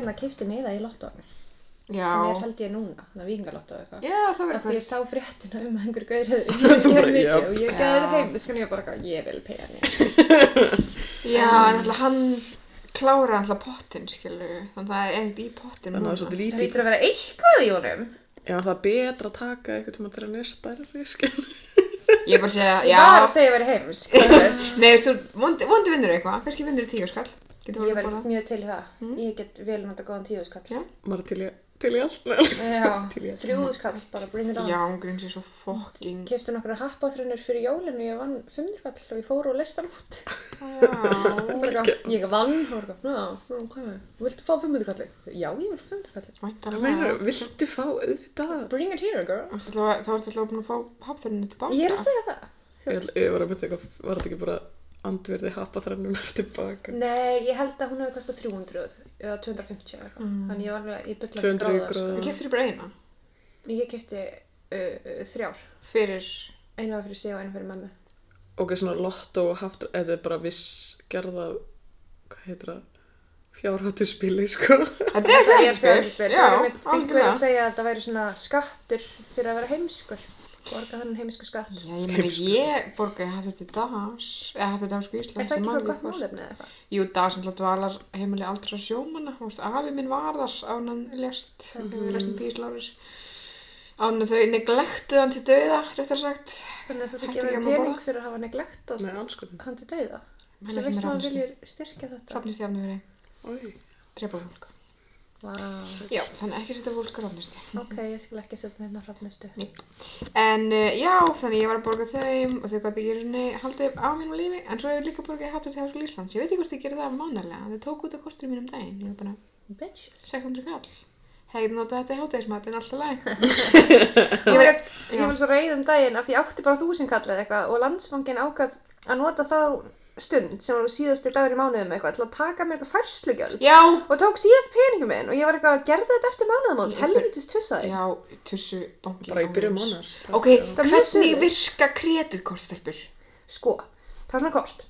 hérna kefti með það í lottóinu Já. sem er held ég núna, þannig að vikingalotto eða eitthvað Já, það verður af því ég sá fréttina um að einhver gaur hefði unnið sér bara, mikið og ég gæði það heim, þess vegna ég bara eitthvað, ég vil pening Já, en alltaf hann klára alltaf pottin, skilu. Þannig að það er ekkert í pottin að er núna. það lítið. hýttur að vera eitthvað í honum Já, það er betra að taka eitthvað þegar hann er stærri, skil. Ég er bara að segja, ég var að segja að vera heims. Nei, þú veist, vondi vinnur eitthvað. Kannski vinnur í tíu skall. Getur ég verð mjög til það ég get vel nota góðan tíu skall Já. Maður er til í, til í allt með. já, Til í allt. þrjú skall, bara bring it on Já, hún grins er svo fucking... kefti nokkra happaþrunir fyrir jólinu ég vann 500 kall og ég fór og list hann út Já. Ég vann viltu fá 500 kalli? já, ég vil fá 500 kalli Hvað Væntanlega. meinar, viltu fá auðvitað? bring it here girl Þú ert alltaf- Þá ertu alltaf búin að fá hafþörninu tilbaka. ég er að segja það Ég, ég var að mynda eitthvað, var þetta ekki bara andverði happa þrennum mér tilbaka? nei, ég held að hún hefði kostað 300 eða 250 eða eitthvað Mm. þannig ég var alveg, ég 200 gráðar gráða. Við keftir bara eina. ég kefti uh, uh, þrjár Fyrir... einu var fyrir sig og einu fyrir mömmu Ok, svona lotto og haft, eða er bara viss gerða, hvað heitir það, fjárhættuspili, sko. Þetta er Það er fjárhættuspil. fjárhættuspil. Já, Það er mitt einhver algjörlega. að segja að það væri svona skattur fyrir að vera heimskur. Borga þannig heimsku skatt. Já, ég meina, ég borgaði hafði til DAS, eða hafði til Dagsku Er Íslands. það ég ekki eitthvað gott málefni eða eitthvað? Jú, DAS sem dvalar heimili aldra sjómanna. Afi minn var þar án hann lest, mm. -hmm. restin Pís Láris. Án þau neglektuð hann til dauða, réttar sagt. Þannig að þú fyrir að maður pening fyrir að hafa neglektað hann til dauða. Þú veist að hann viljir styrkja þetta. Rafnistu jafnum Vá. Já, þannig ekki setja fólk á rafnistu. Ok, ég skal ekki setja hérna hrafnistu. En uh, já, þannig ég var að borga þeim og þau gæti ekki svona haldið á mínum lífi. En svo hefur líka borgaði hafðið til Háskóla Íslands. Ég veit ekki hvort ég gerði það mánarlega. Þau tók út á kortur mínum daginn. Ég var bara Bitch. 600 kall. Hefði notað þetta í hátægismat en alltaf læg. Ég var, ég Já. var svo reið um daginn af því ég átti bara þúsund kall eða eitthvað og landsbankin ákvað að nota þá stund sem var síðasti dagur í mánuðum eitthvað til að taka mér eitthvað færslugjöld. Já! og tók síðast peningum minn og ég var eitthvað að gerða þetta eftir mánuðamót, helvitis tussaði. Já, tussu banki. Bara í byrjun mánar. Ok, Það er mjög hvernig suðið. virka kreditkortstelpur? Sko, það er svona kort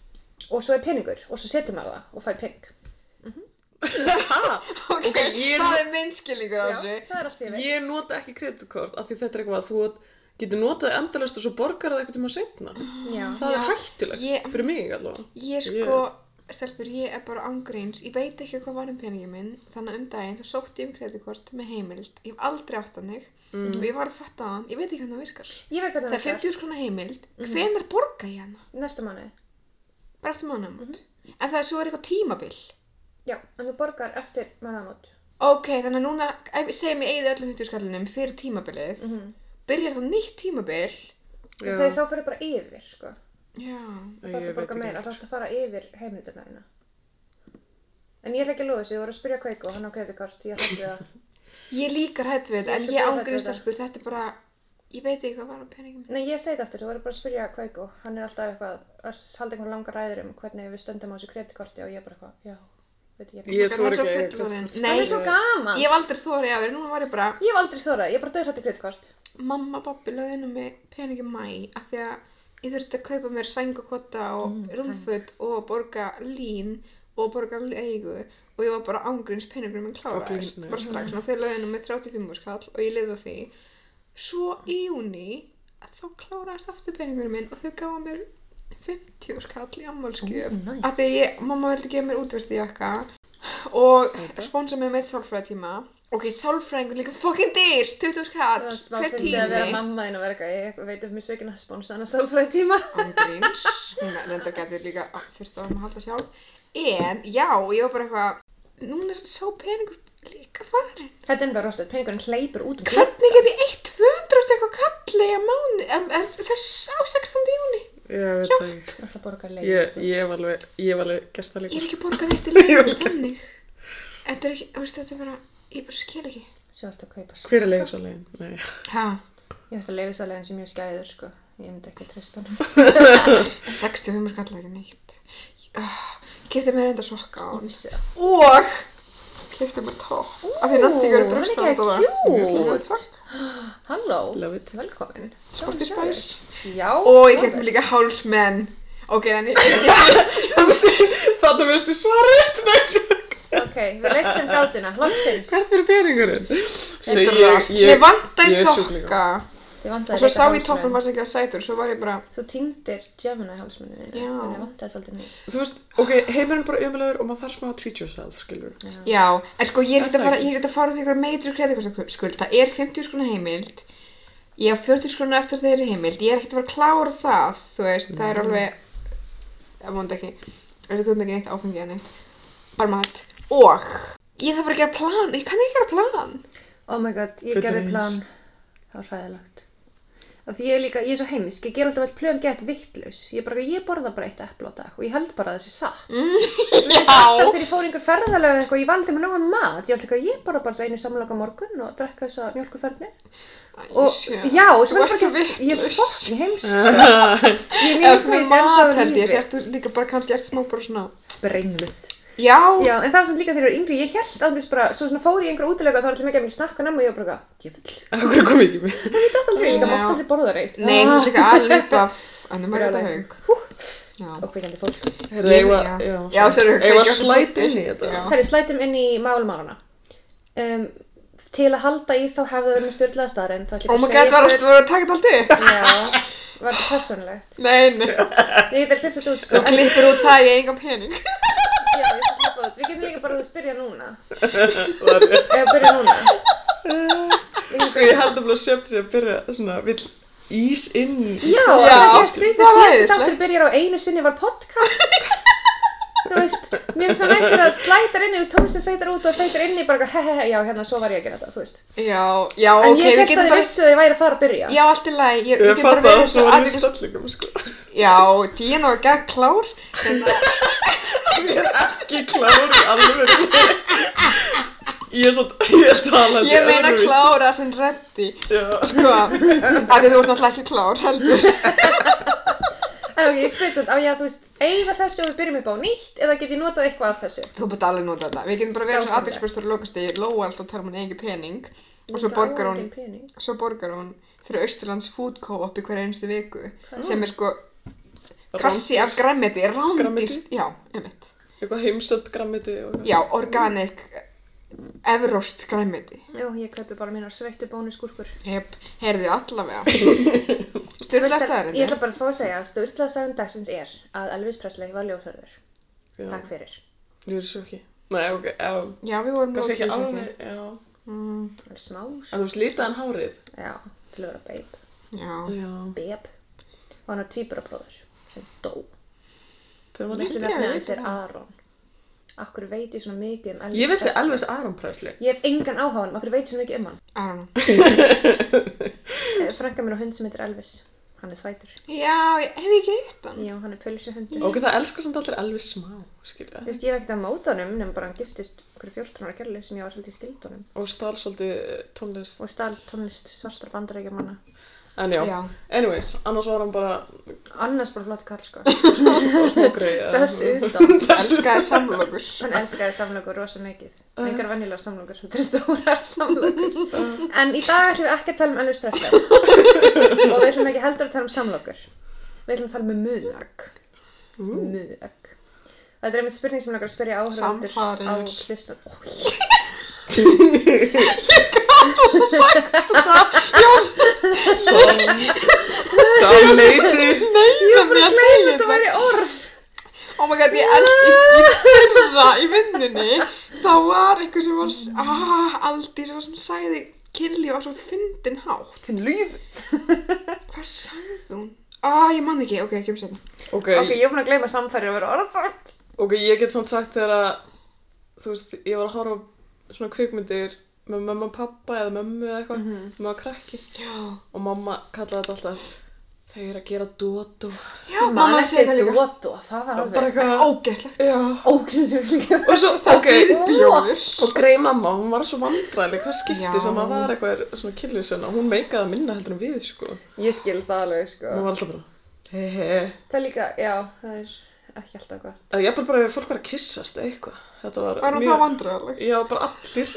og svo er peningur og svo setur maður það og fær pening. Ok, Ok, ég er það er minnskilningur á þessu. það er allt sem ég veit. Ég nota ekki kreditkort af því þetta er eitthvað að þú getur notað endalist og svo borgar það eitthvað tíma setna. Já. Það Já, er hættulegt, ég- fyrir mig allavega. Ég sko, stelpur, ég er bara ángríns, ég veit ekki hvað var um peningin minn, þannig að um daginn þá sótti ég um kreditkort með heimild, ég hef aldrei átt hannig og ég var að fatta það, ég veit ekki hvernig það virkar. Ég veit hvernig Það er 50 skrona heimild, hvenær borga ég hana? Næsta mánuði. Bara eftir mánuðamót. En það er svo er eitthvað tímabil. Já, en þú borgar eftir mánuðamót. Ok, þannig að núna, segjum ég eigði öllum 50 skallinum fyrir tímabilið, byrjar þá nýtt tímabil. Já. Þegar þá fyrir bara yfir, sko. Já. Þá Ég þarf að veit borga ekki meira, heldur. þá þarf að fara yfir heimildina þína. En ég ætla ekki að lofa þessu, ég voru að spyrja Kveiko og hann á kreditkort, ég hætti það. Ég líka hætt við þetta, Ég en er svo ég hrædd við ángríns þetta. stelpur, þetta er bara, ég veit ekki hvað var um peningin minn. Nei, ég segi þetta aftur, þú voru bara að spyrja Kveiko, hann er alltaf eitthvað að halda einhvern langar ræður um hvernig við stöndum á þessu kreditkorti og ég er bara eitthvað, já. Ég svo ekki að kreditkort. Nei, það er svo gaman. ég hef aldrei þórið á þér, núna var ég bara, Ég hef aldrei þórað, ég er bara döðrætti kreditkort. mamma og pappi lögðu mig peningi mæ, af því að ég þurfti að kaupa mér sængukota og Mm, rúmföt og borga lín og borga leigu og ég var bara ángríns peningur minn kláraðist, bara strax, og þau lögðu mig 35 skall og ég lifði á því. Svo í júni, þá kláraðist aftur peningur minn og þau gáða mér 50 skall í ammálskjöf, Ó, nice. af því að ég, mamma vildi gefa mér útversti jakka og sponsa mig með eitt sálfræðitíma. Ok, sálfræðingur líka fucking dýr, 20 skall, Það var smá hver fyndið að vera tími. mamma þín að eitthvað, ég veit um mér sökin að sponsa hana sálfræði tíma. Ángríns, hún reyndar getur líka á, þurfti á að halda sjálf. En, já, ég var bara eitthvað, núna er sá peningur líka farin. Þetta er bara rostið, peningurinn hleypur út um Hvernig get ég 1-200 eitthvað kalli að á 16. Ég veit það ekki. Það ætla að borga leið. Ég, ég hef alveg, ég hef alveg gert það Ég líka. er ekki að borga þetta í leiðinu þannig. Þetta er ekki, þú veist, þetta er bara, ég bara skil ekki. Svo ætla að kaupa Hver er leigusalegin? Nei. Hæ? Ég ætla sælega sem mjög skæður, sko. Ég myndi ekki að treysta hann. 65 skall er ekki neitt. Ah, Ég kefti mér enda sokka á Ég það. Og kefti mér topp. Af því nætti ykkur hann er brjósta Halló, velkomin. Sporty Spice. Já. Og ég kefti mér líka hálsmenn. Ok, ég... Þannig veistu svarið. Nei, Ok, við leistum gátuna, loksins. Hvert fyrir peningurinn? Þetta er rast. Ég er sjúklingur. sokka. Og svo sá ég toppum var ekki að sætur, svo var ég bara, Þú týndir Gemini hálsmennu Já. ég. Þú veist, ok, heimurinn bara umlegur og maður þarf smá að treat yourself, skilur. já, en sko ég er Er að fara, ég er að til ykkur major kreditkortaskuld, það er 50 skrona heimild, ég haf 40 skrona eftir þeirri heimild, ég er ekkert að fara að klára það, þú veist, það er alveg, það vonandi ekki, ef komum ekki neitt áfengi en neitt, bara mat, og ég þarf bara að gera plan, ég kann ekki gera plan. Oh my god, ég gerði plan. Það var hræðilegt. Af því ég er líka, ég er svo heimisk, ég ger alltaf all plön gett vittlaus. Ég bara, ég borða bara eitt epla á dag og ég held bara að það sé satt. Veist, alltaf þegar ég fór einhver ferðalega eða eitthvað, ég valdi mér nógan mat. Ég valdi eitthvað, ég borða bara einu samloka morgun og drekka þessa mjölkuferðni. Og, já, og þú ert svo bara, ég er svo fokk, ég heimsk. sko. Ég er mjög Ef þú ég sem mat held ég, lífi. sértu líka bara kannski ert smá bara svona, Brengluð. Já, Já, en það var samt líka þegar ég var yngri, ég held andris bara, svo svona fór ég í einhver útilega og þá var alltaf mikið að mikið snakka namn og ég var bara, jöfull. Akkur kom ekki með. Ég dætt aldrei, líka Já. mátt aldrei borða reitt. nei, þú ert líka alveg upp af, ennum er þetta Brjálæði. haug. Já. Og kvikandi fólk. Heyrðu, Ég- eigum já. já, kveikja á slæta þessu inn í þetta. Já. Herri, slætum inn í málmálana. Um, til að halda í þá hefðu verið með styrlaða staðarinn. Oh my god, var að, var að taka þetta allt upp? Já, var þetta persónulegt. Nei, nei. Ég get að klippa þetta út, sko. Þú klippir út það ég enga pening. Já, ég skal klippa út. Við getum líka bara að spyrja núna. Ef byrja núna. Sko, ég held að blá sjöfn sig að byrja svona, vill ís inn í. Já, Já, það er skrítið það var síðan æðislegt. þáttur byrjar á einu sinni var podcast. Þú veist, mér finnst það næstur að slætar inni, þú veist, tónlistin feitar út og feitar inni bara hehehe, já, hérna, svo var ég að gera þetta, þú veist. Já, já, En ok, ég við held að getum þið bara... vissu að ég væri að fara að byrja. Já, allt í lagi, ég, Ég við getum fatt bara að verið svo svo var í aðeins... stallingum, sko. Já, Díana var gegn klár. En Ég er ekki klár í alveg. Ég er svo, ég er talandi ég meina öðruvísi. klára sem reddi. Já. Sko, að því þú ert náttúrulega ekki klár, heldur. En ok, ég spyrir þetta, á ég að, þú veist, eigða þessu og við byrjum upp á nýtt eða get ég notað eitthvað af þessu? Þú búið alveg nota þetta. Við getum bara verið svo Dásamlegt. aðeinsbæstur og lokast í Lóa alltaf að tala um hann eigin pening. Og svo Ég borgar hún, engin pening. svo borgar hún fyrir Austurlands Food Co-op í hverja einstu viku. Sem er sko kassi af græmiti, Grænmeti? rándýrt. Já, einmitt. Eitthvað heimsöld grammiti og eitthvað. Já, organic, evrost græmiti. Já, ég kaupi bara mínar sveittu bónuskúrkur. Jep, heyrðu allavega. Styrla staðarinn. Ég ætla bara að fá að segja að styrlaða staðarinn dagsins er að Elvis Presley var ljósarður. Takk fyrir. Ég er svo ekki. Nei, ok, já. Já, við vorum Kannski ekki alveg, já. Mm, Það er smá, En þú veist, litaðan hárið. já, til að vera babe. já. Já. Beb. Og hann var tvíburabróður sem dó. Það var held að hans er. Aron. Akkur veit ég svona mikið um Elvis Ég vissi Presley? Elvis Aron Presley. Ég hef engan áhuga á hann, akkur veit ég svona mikið um hann. I don't know. Eh, Frænka mér á hund sem heitir Elvis. Hann er sætur. Já, ég- hef ég ekki eitt hann? Já, hann er pölsu hundi. Ok, það elskar samt allir Elvis smá, skilja. Þú veist, ég hef ekkert að móta honum nema bara hann giftist okkur 14 ára gerli sem ég var svolítið skild honum Og stál svolítið tónlist. og stál tónlist svartra bandarækja manna. En já. Já. Anyways, annars var hann bara Annars bara flott kall, sko. smá greið. Þess utan. Elskaði samlokur. Hann elskaði samlokur rosa mikið. Engar venjulegar samlokur, þetta er stórar samlokur. En í dag ætlum við ekki að tala um Elvis Presley. og við ætlum ekki heldur að tala um samlokur. Við ætlum að tala um muðag. Muðag. Þetta er einmitt spurning sem langar að spyrja áhörðandur á Samfarir. hlustan. Samleiti. Nei, það er að segja Þetta þetta. væri orð. Oh my god, ég elsk, í fyrra í vinnunni, þá var einhver sem var, ah, Aldi sem var sem sagði kynlíf á svo fyndin hátt. Hvað sagði hún? Ah, ég man ekki, ok, ekki um setna. Ok, Ok, ég er búin að gleyma samfæri að vera orðsagt. ok, ég get svona sagt þegar að, þú veist, ég var að horfa á svona kvikmyndir með mamma og pappa eða mömmu eða eitthvað, Mhm. með að krakki. Já, Og mamma kallaði þetta alltaf, þau eru að gera dót og, já, mamma segi það líka. Dótó, það var alveg eitthvað, Ógeðslegt. líka. Og svo, ok, Bjóður. og grei mamma, hún var svo vandræðileg, hvað skipti sem að var eitthvað svona killisinn og hún meikaði að minna heldur en við, sko. Ég skil það alveg, sko. Hún var alltaf bara, he he. Það líka, já, það er ekki alltaf gott. Það er jafnvel bara ef fólk var að kyssast eitthvað. Þetta var, Var hún þá vandræðaleg? Já, bara allir.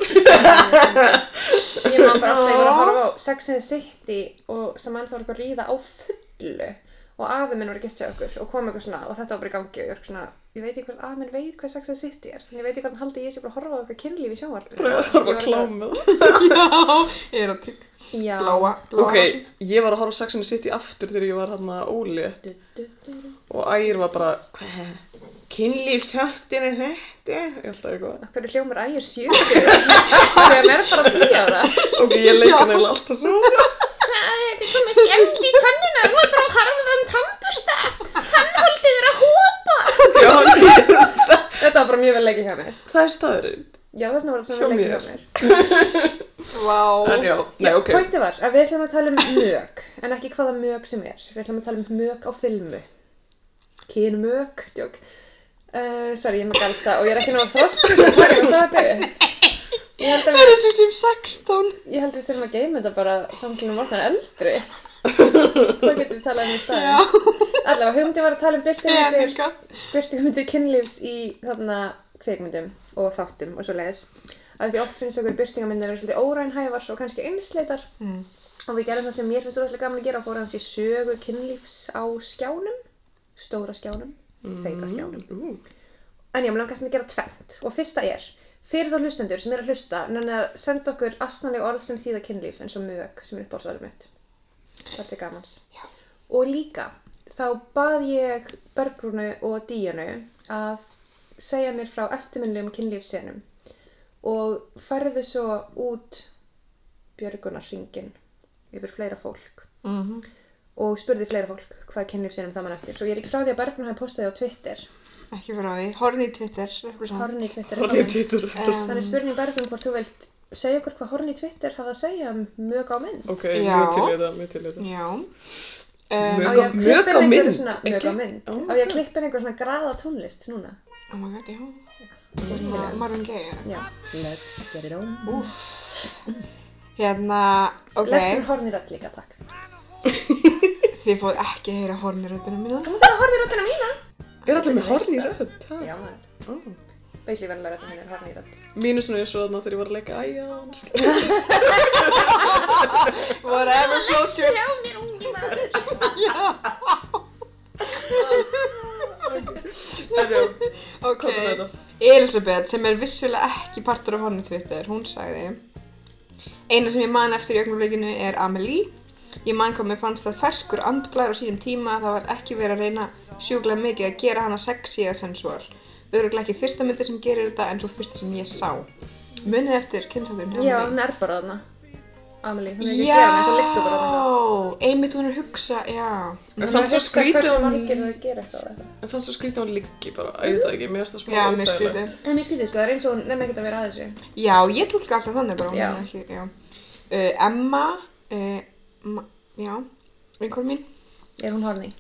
Ég man bara alltaf, ég að horfa á Sex and the City og sem enn þá var eitthvað að ríða á fullu og afi minn var að gista okkur og kom eitthvað svona og þetta var bara í gangi og ég var svona ég veit ekki hvort afi minn veit hvað Sex and the City er þannig ég veit ekki hvort hann haldi ég sé bara að horfa á eitthvað kynlíf í sjónvarpinu Bara að horfa að kláma Já, erotík. Já. Bláa, bláa Ok, rásin. ég var að horfa á Sex and the City aftur þegar ég var hérna ólétt Du, du, du, du. og ægir var bara, hvað, kynlífshjöttin er þetta? Ég held að eitthvað. Af hverju hljómar ægir 70 þegar mér er bara 10 ára Ok, ég leika neila alltaf svona. Þetta er komið skemmt í könnuna þú maður á harfiðan tambusta hann holdi þér að hópa Já, Þetta var bara mjög vel leikið hjá mér. Það er staðurinn. Já, þess vegna var þetta svona vel leikið hjá mér. Vá. En já, nei, ok. Pointi var að við ætlum að tala um mög en ekki hvaða mög sem er. Við ætlum að tala um mög á filmu. Kynmög, uh, Sorry, ég er með galsa og ég er ekki náttúrulega þrosk það upp við, er sem sem 16. ég held að við þurfum að geima þetta bara samtlunum orðan eldri. Hvað getum við talað um í staðin? Allavega, hugmyndi var að tala um byrtingamyndir kynlífs í þarna kvikmyndum og þáttum og svo leiðis að því oft finnst okkur byrtingamyndir vera svolítið órænhæfar og kannski einsleitar. Mm. og við gerðum það sem mér finnst rosalega gaman að gera og fórum hans í sögu kynlífs á skjánum. Stóra skjánum, feika skjánum. Ú, en já, mér langast að gera tvent og fyrsta er fyrir þá hlustendur sem er að hlusta nenni að senda okkur asnaleg orð sem þýða kynlíf eins og mög sem er uppáhaldsverðum mitt. Þetta er gamans Já. og líka þá bað ég Bergrúnu og Díanu að segja mér frá eftirminnilegum kynlífsenum og færðu svo út Björgunarringin yfir fleira fólk. Mhm. og spurði fleira fólk hvað kynlífsenum það mann eftir. Svo ég er ekki frá því að Bergrún hafi postaði á Twitter Ekki frá því. Horni í Twitter. Horni Twitter er Horni komin. títur. Þannig spurning Bergrún hvort þú vilt segja okkur hvað Horni Twitter hafa að segja um mög á mynd Ok, Já. mjög til í þetta, mjög til í þetta. Já. Mög Á á- mynd, mög á mynd á my ég að God. klippa inn einhver svona graða tónlist núna Oh my god, já. Marvin Gaye. já let's get it on. Hérna, ok. lestur Horni rödd líka takk Þið fóð ekki að heyra horni röddina mína. þú mútt að Horni röddina mína Er allir með horn í rödd? ha? já maður Ó. basically verðilega röddina mína er Horni rödd Mínusinu er svo þarna þegar ég var að leika æja. Whatever floats your... já mér ungi maður Ok. Elisabeth, sem er vissulega ekki partur af horni Twitter, hún sagði Eina sem ég man eftir í augnablikinu er Amelie. Ég man hvað mér fannst það ferskur andblær á sínum tíma það var ekki verið að reyna sjúklega mikið að gera hana sexy eða sensual. Öruglega ekki fyrsta myndi sem gerir þetta en svo fyrsta sem ég sá. Munið eftir kynnsandurinn já hún er bara þarna Amelie hún er ekki að gera neitt hún liggur bara þarna Já, einmitt hún er að hugsa, já. En samt svo skrítið hversu hún... margir það gera eitthvað eða eitthvað En samt svo skrítið hún liggi bara, ég veit það ekki, mér finnst það smá Já, mér óþægilegt. skrítið. Það er mjög skrítið sko, það er eins og hún nefnir ekkert að vera að þessu. Já, ég tólka alltaf þannig bara, hún Já. er ekki, já. Uh, Emma, uh, ma, já, einhver mín. Er hún horni?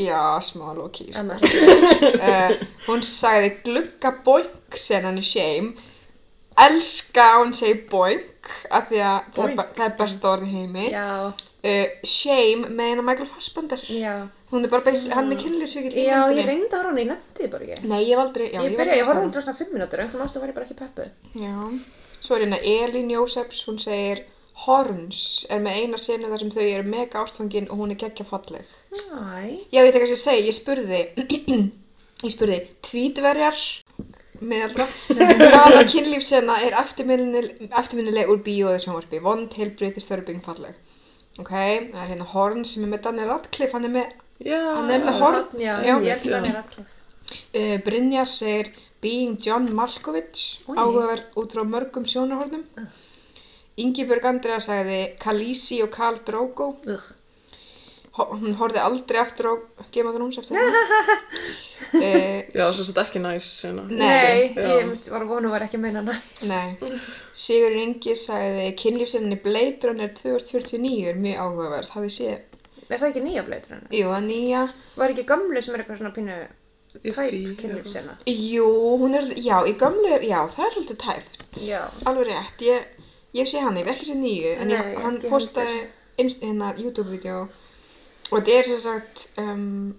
Já, smá loki, sko. Uh, hún sagði glugga boink senan í shame. Elska að hún segi boink af því að það er, það er besta orð í heimi. Já, uh, shame með eina Michael Fassbender. Já. hún er bara basically, hann er kynlýsvíkill í Já, ég myndinni. reyndi að horfa ég nefndi þið bara ekki. nei, ég hef aldrei, já, ég byrja, ég horfa aldrei hana svona 5 mínútur, einhvern ástu var ég bara ekki peppu. já, svo er hérna Elín Jósefs hún segir Horns er með eina senu þar sem þau eru mega ástfangin og hún er geggja falleg Æ. Já, veit ekki hvað ég segi, ég spurði ég spurði tvítverjar miðaldra hvaða kynlífsena er eftirminnileg, úr bíó eða sjónvarpi vond, heilbreytist, þörfing, falleg ok, það er hérna Horn sem er með Daniel Radcliffe, hann er með Já. Hann er með horn. Já, Já. ég held er alltaf. uh, Brynjar segir Being John Malkovich áhugaverð út frá mörgum sjónarhornum Ingibjörg Andrea sagði Khaleesi og Khal Drogo Ugh. Hún horfði aldrei aftur á Game of Thrones eftir það uh, Já, svo þetta ekki næs sena. Nei. Nei, ég var að vona að vera ekki að meina næst. Nei, Sigur Ingi sagði kynlífsinni Blade Runner 2049 er mjög áhugaverð, hafið séð, Er það ekki nýja bleitur hennar? jú, að nýja, Var ekki gamlu sem er eitthvað svona pínu Í tæp fí, kynlífsina? jú, hún er, já, í gamlu er, já, það er svolítið tæft, Já. alveg rétt, ég, ég sé hann, ég hef ekki séð nýju, en ég, Nei, hann ekki postaði einst, hérna YouTube-vídeó. Og þetta er sem sagt, um,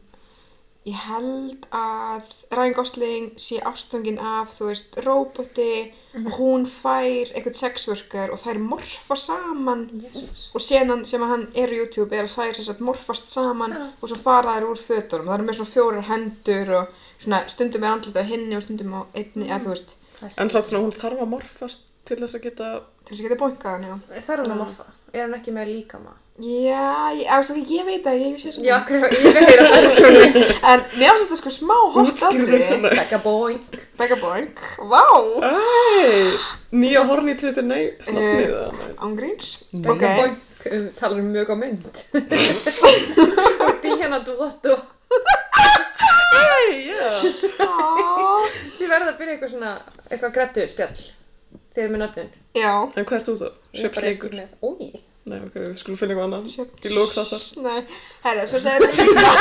ég held að Ryan Gosling sé ástfangin af, þú veist, róboti og hún fær eitthvað sexworker og þær morfa saman. Og senan sem að hann er á YouTube er að þær sem sagt morfast saman og svo fara þær úr fötunum. Það eru með svona fjórar hendur og svona stundum er andlita á hinni og stundum á einni, eða þú veist, En satt svona hún þarf að morfast til þess að geta... til þess að geta bonkað hann, já. Er hún að morfa. Er hann ekki með líkama? Já, ég, ástu, ég veit það, ég sé svona. Já, ég vil heyra það. En mér ástu þetta sko smá hot Útskýrðu atriði. það. Becca boing. Becca Boink, vá, Æ, nýja horni í Twitter, nei, nei. ángríns. Becca Ok, boing. Um, talar um mjög á mynd. Díana Dóttu. Æ, já. Á, Þið verða að byrja eitthvað svona, eitthvað grættu spjall. Þeir eru með nöfnin. já, En hvað ert þú þá? Ég er bara ekki með- Ói. Nei, ok, við skulum finna eitthvað annað. Sjöfn- Í lók þáttar. nei, herra, svo segir það líka,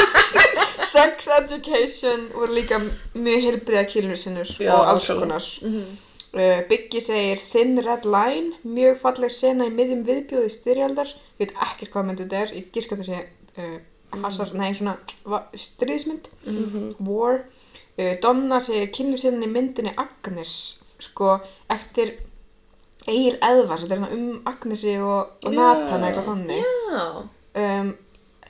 sex education voru líka mjög heilbriða kýlunir sinnur Já, og alls konar. Uh, Biggie segir Thin Red Line, mjög falleg sena í miðjum viðbjóði styrjaldar. Ég veit ekkert hvað mynd þetta er, ég giska þetta sé uh, hasar, nei svona stríðismynd, War. Uh, Donna segir kynlífsinnan í myndinni Agnes, sko, eftir Egil Eðvars, þetta er hérna um Agnesi og, og. Nathan eitthvað þannig. Um,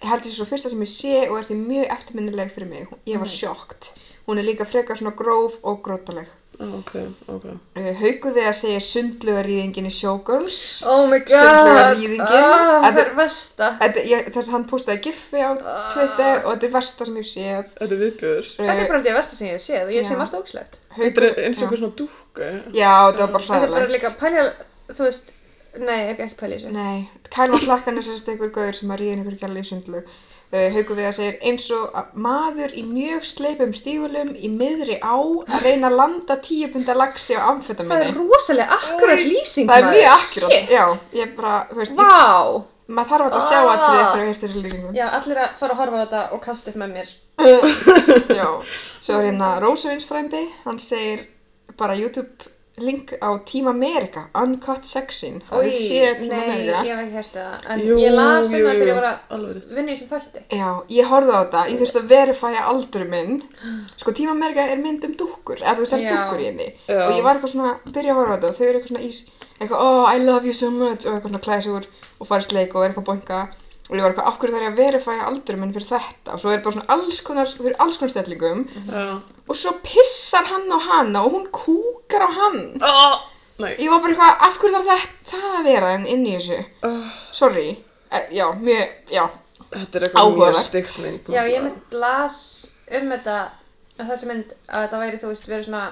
ég held þessi svo fyrsta sem ég sé og er því mjög eftirminnileg fyrir mig. Ég var sjokkt. Hún er líka frekar svona gróf og grótaleg. Á, ok, ok. Uh, Haukur við að segja sundlugaríðingin í Showgirls. Oh my god. Sundlaugar rýðingin. Ah, Þetta- það er versta. Þetta, ég, þess að hann postaði giffi á Twitter og þetta er versta sem ég hef séð. Þetta er viðbjör. Þetta er bara að versta sem ég hef séð og ég sé margt ógslegt. Þetta er eins og eitthvað svona dúkka. Já, þetta var bara Þetta er bara hræðilegt. líka pælja, þú veist, nei, ekki pælja þessu. Nei, Kyle MacLachlan er sérst einhver gauður sem að ríða inn einhver gæli í sundlu. Uh, Haukur við að segir eins og að maður í mjög sleipum stígulum í miðri á að reyna að landa tíu punda lagsi á Það er rosalega akkurat lýsing Það er maður. mjög akkurat, Shit. já, ég bara, þú veist, ég, Vá. maður þarf alltaf að sjá Ah. aðtrið eftir að heist þessu lýsingu. Já, allir að fara að horfa á þetta og kasta upp með mér. Já, svo er hérna Rósarins frændi, hann segir bara YouTube link á Team America, Uncut Sexin, nei, America? ég hef ekki hert það. En Jú, ég las um það þegar ég var að vinna í þessum þætti. Já, ég horfði á þetta, ég þurfti að verifæja aldurum minn Sko, Team America er mynd um dúkkur, eða þú veist það er Já. dúkkur í henni Já. Og ég var eitthvað svona, byrja að horfa á þetta og þau eru eitthvað svona ís Eitthvað, oh, I love you so much og eitthvað svona úr og farið sleik og er eitthvað að boinga Og ég var eitthvað, af hverju þarf ég að verifæja aldurum minn fyrir þetta Og svo er bara svona alls konar, þau eru alls konar stellingum. Og svo pissar hann á hana og hún kúkar á hann Ah, nei. Ég var bara eitthvað, af hverju þarf þetta að vera en inn í þessu Ah, Sorry, eh, já, mjög, já, Þetta er eitthvað mjög Áhugavert. stygt mynd. Já, ég mynd las um þetta, að þessi mynd, að þetta væri, þú veist, verið svona,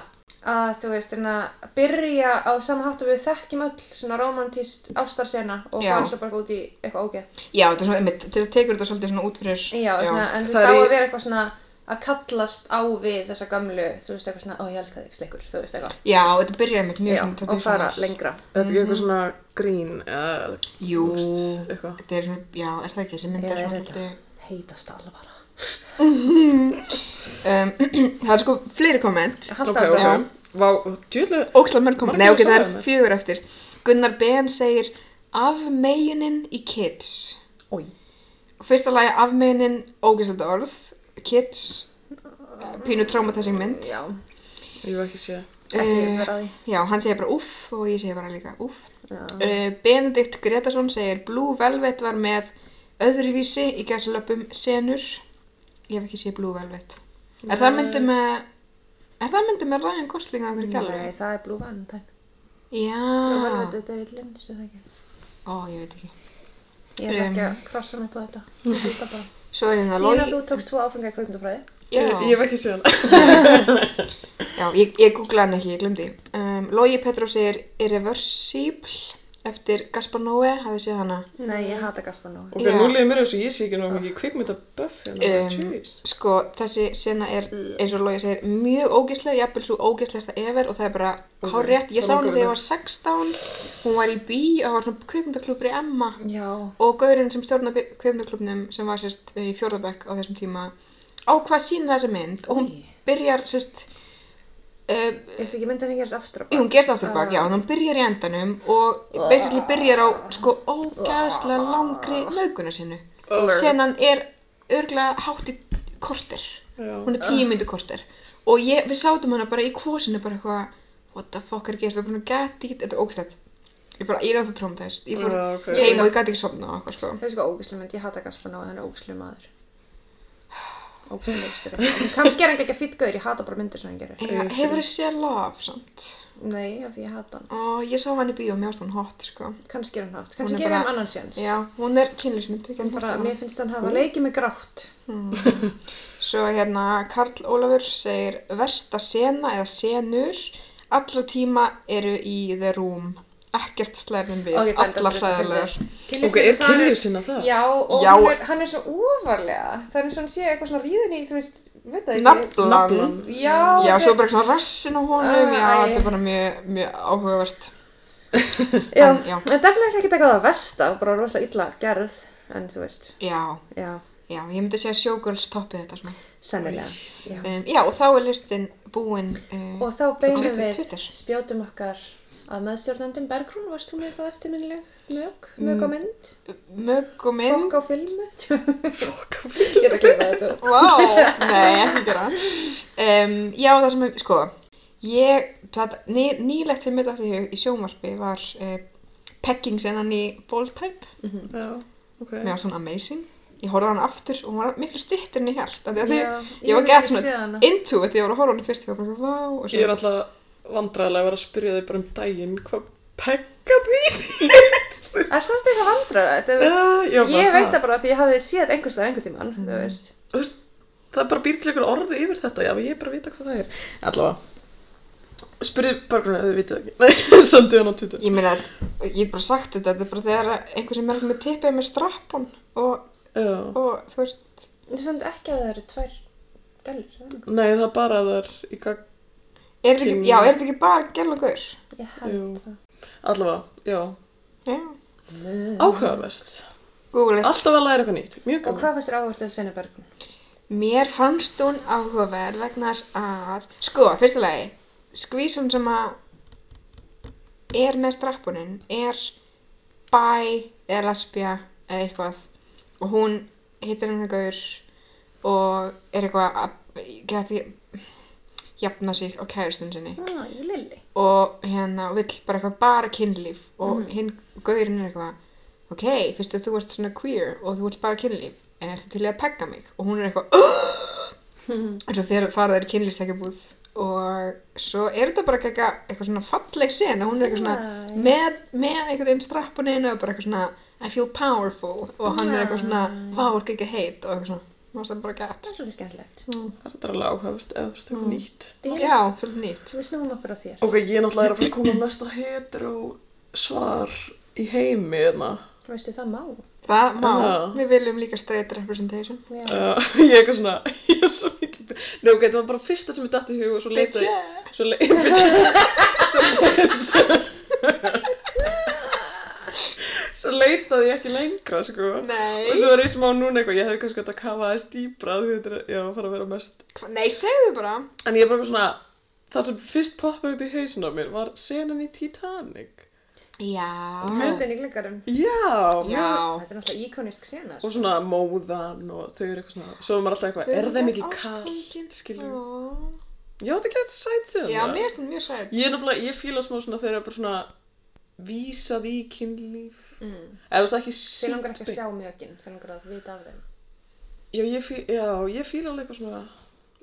að þú veist, svona, byrja á sama hátt og við þekkjum öll, svona romantíst ástarsena og Já. fara svo bara út í eitthvað ógeð. já, þetta er svona, einmitt, þetta tekur þetta svolítið svona út fyrir Já, Svona, en þú veist, er á í- að vera eitthvað svona að kallast á við þessa gamlu, þú veist, eitthvað svona, ó, ég elska þig, sleikur, þú veist, eitthvað. Já, þetta byrjar einmitt mjög Já, svona og fara lengra. Þetta er ekki eitthvað svona grín eða Jú, eitthvað. þetta er svona, já, er það ekki, þessi mynd er er svona svolítið Heitast alvara. Um, Það er sko fleiri komment Halda Ok, okay, ok. Vá, djúðlega. Ókslega mörg komment, nei ok, það að er fjögur eftir Gunnar Ben segir afmejunin í kids Ói. Fyrsta lagi afmejunin, ógæslega orð Kids, pínu traumatizing mynd Já, Ég var ekki séð. ekki Eh. Já, hann segir bara uff og ég segir bara líka uff Já. Uh, Benedikt Gretarsson segir Blue Velvet var með öðruvísi í gæsalöpum senur ég hef ekki séð Blue Velvet er það myndi með er það myndi með Ryan Gosling að okkur gælu Nei, það er Blue Valentine. já, Blue Velvet er David Lynch, er það ekki? ó ég veit ekki Ég er ekki Um. að krossa mig på þetta. Ég veit það bara. svo er hérna Lína, Logi þú tókst tvo áfengi að kveikmyndafræði. já, Ég, ég hef ekki séð hana. já ég, ég googlaði hann ekki, ég glemdi um, Logi Petró segir Irreversible eftir Gaspar Noé, hafið séð hana Nei, ég hata Gaspar Noé. Ok, Já. nú liðið mér þess að ég sé ekki náðu mikið kvikmynda buff hérna. Um, Jeez. sko, þessi sena er, eins og Logi segir, mjög ógeðsleg, jafnvel svo ógeðslegsta ever og það er bara Ok, hár rétt. Ég sá hana þegar ég var 16, hún var í bí og það var svona kvikmyndaklubur í Emma Já. og gaurinn sem stjórna kvikmyndaklubnum sem var sérst í fjórðabekk á þessum tíma á hvað sína þessa mynd og hún byrjar sérst, Ég ætti ekki myndin að gerast aftur á Jú, hún gerst aftur bak, já, en hún byrjar í endanum og basically byrjar á sko ógæðslega langri nauguna sinu. Senan er örglega hátt í kortir, Já. hún er tíu myndu korter. Og ég, við sátum hana bara í kvosinu bara eitthvað what the fuck er gerast, það er bara svona gett þetta er ógstætt ég bara, ég er alltaf trómtæst ég fór Já, heim og ég gæti ekki sofna og eitthvað sko. Það er sko ógæslega mynd, ég hata Gaspar Noé, hann er ógæslega maður. Ógæslega leikstjóri. Kannski er hann ekki að fýtt gauður, ég hata bara myndir sem hann gerir. Já, hefur þið séð Love samt Nei, af því ég hata hann. og ég sá hann í bíó, mér ást hann hot sko Kannski er hann hátt, Hún kannski er gerir bara- hann annan séns. já, hún er kynlismynd En bara, mér finnst hann hafa leikið með grátt. Svo er hérna Karl Ólafur segir versta sena eða senur allra tíma eru í The Room ekkert slærðin við, þetta allar hræðilegar Ok, er kynlíf sinna það? Já, og Já. Hann, er, hann er svo ofarlega. Það er eins og hann sé eitthvað svona ríðin í, þú veist, veit það ekki. Naflan. Já, Já, þetta svo er- bara svona rassin á honum Ah, já, æ. þetta er bara mjög, mjög áhugavert Já, En, já. en defnilega ekki eitthvað að versta, bara rosalega illa gerð, en þú veist, Já, já, já, ég myndi segja Showgirls toppið þetta svona sennilega. Já. um, Já, og þá er listin búin uh, Og þá beinum við spjótum okkar að meðstjórnandum Bergrún, varst þú með eitthvað eftirminnileg mög, mög á mynd, mögg og mynd fokk á filmu? Fokk á filmu? Ég er að glefa þetta. Vá, nei, ekki gera um, Já, það sem, sko Ég, það, ný, nýlegt sem mitt að því í sjónvarpi var uh, pegging senan í Bold Type Já, ok. Mér var svona amazing Ég horfði á hana aftur og hún var miklu stittur en ég held því að því, Já, ég, ég var gett svona into it því ég var að horfa á hana fyrst ég var bara, og Ég er alltaf vandræðilega að vera að spyrja þig bara um daginn hvað pekka því? Er það eitthvað þú veist, Já, já, bara ég veit það. bara því ég hafði séð einhverstað einhvern tímann, Mhm. þú veist. Þú það er bara býr til einhver orði yfir þetta, já, ég er bara að vita hvað það er. Allavega, spyrði bara hvernig þið vitið ekki. Nei, sendið hann á Twitter. ég meina ég hef bara sagt þetta, þetta er bara þegar einhver sem er með tippið með strappon og, Já. og þú veist Ég samt ekki að það eru tvær gælur, er eitthvað. Nei, það er bara að það er í gang. Er þetta ekki, Kyn- já, er þetta ekki bara gæl og gaur? Ég held það. Allavega, já. Já, Áhugavert. Google it Alltaf að læra eitthvað nýtt. Mjög Og gaman. hvað fannst þér áhvert að senna Bergrún? Mér fannst hún áhugaverð vegna þess að, sko, fyrsta lagi, skvísun sem að er með strappunin er bi eða lesbia eða eitthvað og hún hittir henni gaur og er eitthvað að geti jafna sig á kæristun sinni. Ah, og hérna vill bara eitthvað bara kynlíf. Og hinn gaurinn er eitthvað ok, fyrst að þú ert svona queer og þú vill bara kynlíf en ertu til að pegga mig? Og hún er eitthvað og svo fer, fara þeir kynlífstekjabúð og svo er þetta bara eitthvað, eitthvað svona falleg sen og hún er eitthvað svona með, með einhvern veginn strappuninu og bara eitthvað svona I feel powerful. Og hann er eitthvað svona vá, er ekki heit. Og eitthvað svona það er bara gætt Það er svolítið skemmtilegt. Það er alveg áhugavert eða þú veist, eitthvað nýtt. já, fyrir nýtt Við snúum okkur á þér. Ok, ég náttúrulega er að fara að koma með mesta hetero svar í heimi, hérna. Veistu, það má. það má, Já. við viljum líka straight representation Já. Uh, ég er eitthvað svona, ég er svo mikið Nei ok, þetta var bara fyrsta sem ég dætti í hug og svo leita Bitch. Svo leita Svo, leitaði ég ekki lengra sko. Nei. Og svo er ég smá núna eitthvað, ég hefði kannski hægt að kafa aðeins dýbra því þetta er, já, fara að vera mest Hva- Nei, segðu bara. En ég er bara svona, það sem fyrst poppaði upp í hausin á mér var senan í Titanic. Já. Myndin í gluggarum. Já, Já. Þetta er náttúrulega íkonisk sena. og svona móðan og þau eru eitthvað svona, svo er maður alltaf eitthvað, er þeim ekki kallt, skiljum Já, Já, þetta getur sætt sem Já, mér finnst hún mjög sætt Ég er nefnilega, ég fíla smá svona þegar það er bara svona vísað í kynlíf Mm. eða þú veist ekki Þið langar ekki að sjá mjögin, þið langar að vita af þeim. Já, ég ég fíla alveg eitthvað svona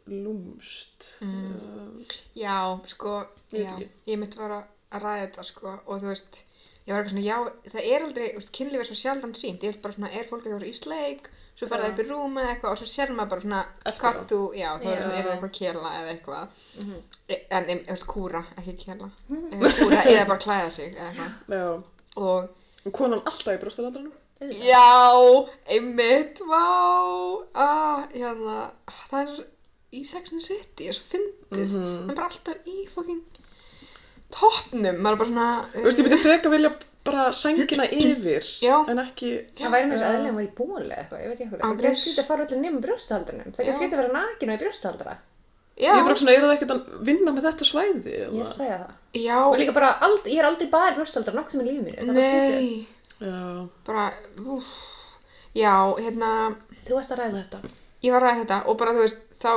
lúmst mm. Já, sko, Ég já. Ég myndi bara að ræða þetta, sko Og þú veist, ég var eitthvað svona, já Það er aldrei, þú veist, kynlíf er svo sjaldan sínt Ég vil bara svona, er fólk eitthvað í sleik Svo fara það upp í rúm eða eitthvað Og svo sér maður bara svona. Kattu, já, þá er það eitthvað kjela eða eitthvað Mhm. En, em, þú veist, kúra, ekki kjela Kúra, eða bara klæða sig eða eitthvað Já, Og og konan alltaf í brjóstaraldranum Já, einmitt, vá, ah, hérna, það er í Sex and the City, er svo fyndið, Mhm. hann er bara alltaf í fucking toppnum, maður er bara svona, Þú veist, ég myndi freka vilja bara sængina yfir Já. en ekki Það væri með þess að eðlega var í bóli eða eitthvað, ég veit ekki hvað. Það er skrítið að fara allir nefnum brjóstahaldunum. Það er Já. skrítið að vera nakin og í brjóstahaldara. Já, Ég er bara svona, er það ekkert að vinna með þetta svæði? Ég er að segja það. já, Og líka bara, ald, ég er aldrei bara brjóstahaldara nokkuð sem í lífið mínu. Það er bara skrítið. nei, Já, bara, úf, já, hérna, Þú varst að ræða þetta. ég var að ræða þetta og bara þú veist þá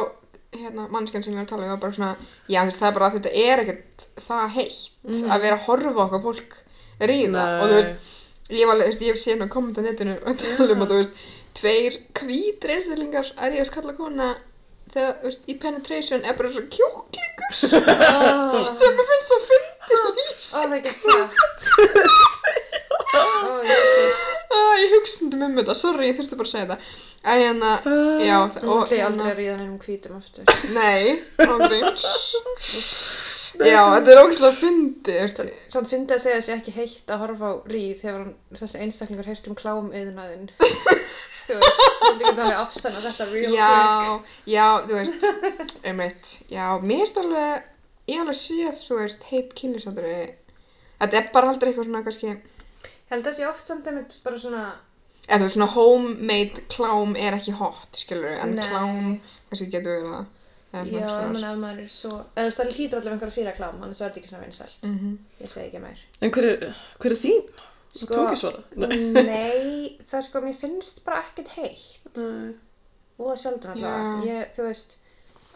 hérna mannskjan sem ég var að tala um var bara svona já þú veist það er bara að þetta er ekkert það heitt að vera að horfa á okkar fólk ríða Nei. og þú veist ég var þú veist, ég hef séð með kommenta á netinu og tala um að þú veist tveir hvítir einstaklingar að ríða skalla kona þegar, veist, í penetration er bara svo kjúklingur sem mér finnst svo fyndið lýs Ó, það er ekki satt. Ég Ah, ég hugsa stundum um þetta, sorry, ég þurfti bara að segja þetta en hérna, já Nú og ég hérna, aldrei að ríða neinum hvítum aftur. nei, ángríns já, þetta er ógæslega fyndið, veist. Samt fyndi að segja þessi ekki heitt að horfa á ríð þegar þessi einstaklingar heyrt um klám yðnaðinn. Þú veist, þú líka alveg afsanna þetta real quick. já, já, þú veist einmitt, já, mér finnst alveg ég alveg séð, þú veist, heit kynlýsáttur þetta er bara aldrei eitthvað svona kannski, held að þessi oft samt einmitt bara svona, eða þú veist, svona homemade klám er ekki hot, skilur en Nei. klám, kannski getur verið það eða já, menna ef maður er svo, eða þú veist, það hlýtur allavega einhverja fyrir klám, annars verður þetta ekki svona vinsælt. Mhm. Ég segi ekki meir. En hver er, hver er þín? Þú Sko- tók ekki svara? Nei. Nei, það er sko, mér finnst bara ekkert heitt. Nei. og alltaf Já. ég, þú veist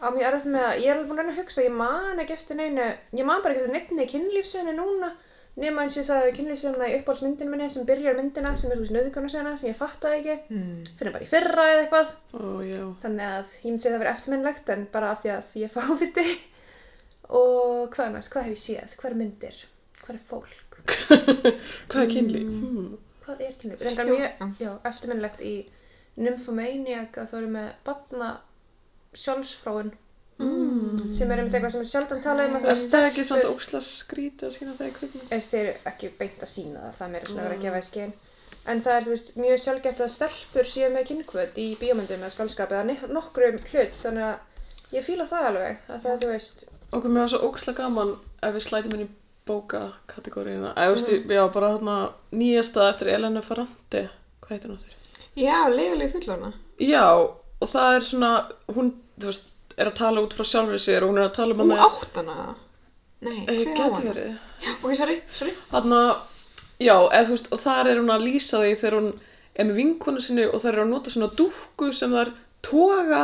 á mjög erfitt með að, ég er alveg búin að reyna að hugsa ég man ekki eftir neinu, ég man bara ekki eftir neittni kynlífsenu núna nema eins og ég sagði kynlífsena í uppáhaldsmyndinu minni sem byrjar myndina sem er þú veist nöðugunarsena sem ég fattaði ekki, Mm. fyrir bara í fyrra eða eitthvað Ó, já. þannig að ég myndi segja það verið eftirminnlegt en bara af því að ég er fáviti og hvað annars, hvað hef ég séð, hvað er myndir hvað er fólk, Hvað er kynlíf? Hmm. hvað er kynlíf? Reyndar Já. mjög, eftirminnlegt í Nymphomaniac að þá erum með batna sjálfsfráin Mm. sem er einmitt eitthvað sem er sjaldan talað um að þú Er það ekki samt óksla skrítið að skýna það í ef þeir eru ekki beint að sína það það er meira svona að vera að gefa í skinn en það er þú veist mjög sjálfgeft að stelpur séu með kynkvöld í bíómyndum eða skálskap eða nokkrum hlut þannig að ég fíla það alveg að það þú veist. Okkur mér var svo óksla gaman ef við slætum inn í bóka kategóriðina. Eða, þú veist, já, bara þarna nýjasta eftir Elenu Ferrandi. Hvað heitir hún áttur? já, legulegi fullorna Já, og það er svona, hún, þú veist, er að tala út frá sjálfur sér og hún er að tala um hana- átt hana nei, Eh, hver á hana verið. ok, sorry, sorry Þarna, já, eða þú veist, og þar er hún að lýsa því þegar hún er með vinkonu sinni og þær eru að nota svona dúkku sem þær toga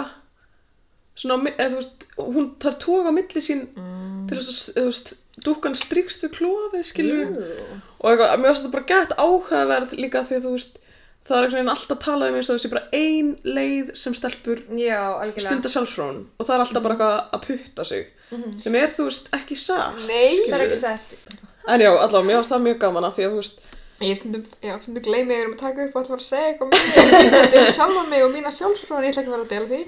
svona, á eða þú veist, hún þær toga á milli sín mm. Til þess að, þú veist, dúkkan strýkst við klófið, skilur og eitthvað, mér finnst þetta bara gett áhugaverð líka því að þú veist, það er einhvern veginn alltaf talað um eins og þessi bara ein leið sem stelpur já, algjörlega. stunda sjálfsfrón og það er alltaf bara eitthvað að putta sig. Sem er, þú veist, ekki satt nei, það er ekki sett en já, allavega, mér finnst það mjög gaman að því að þú veist Ég stundum, já, stundum gleymi ég erum að taka upp og alltaf að segja eitthvað mér, þetta er um sjálfa mig og mína sjálfsfróðan, ég ætla ekki að vera að dela því,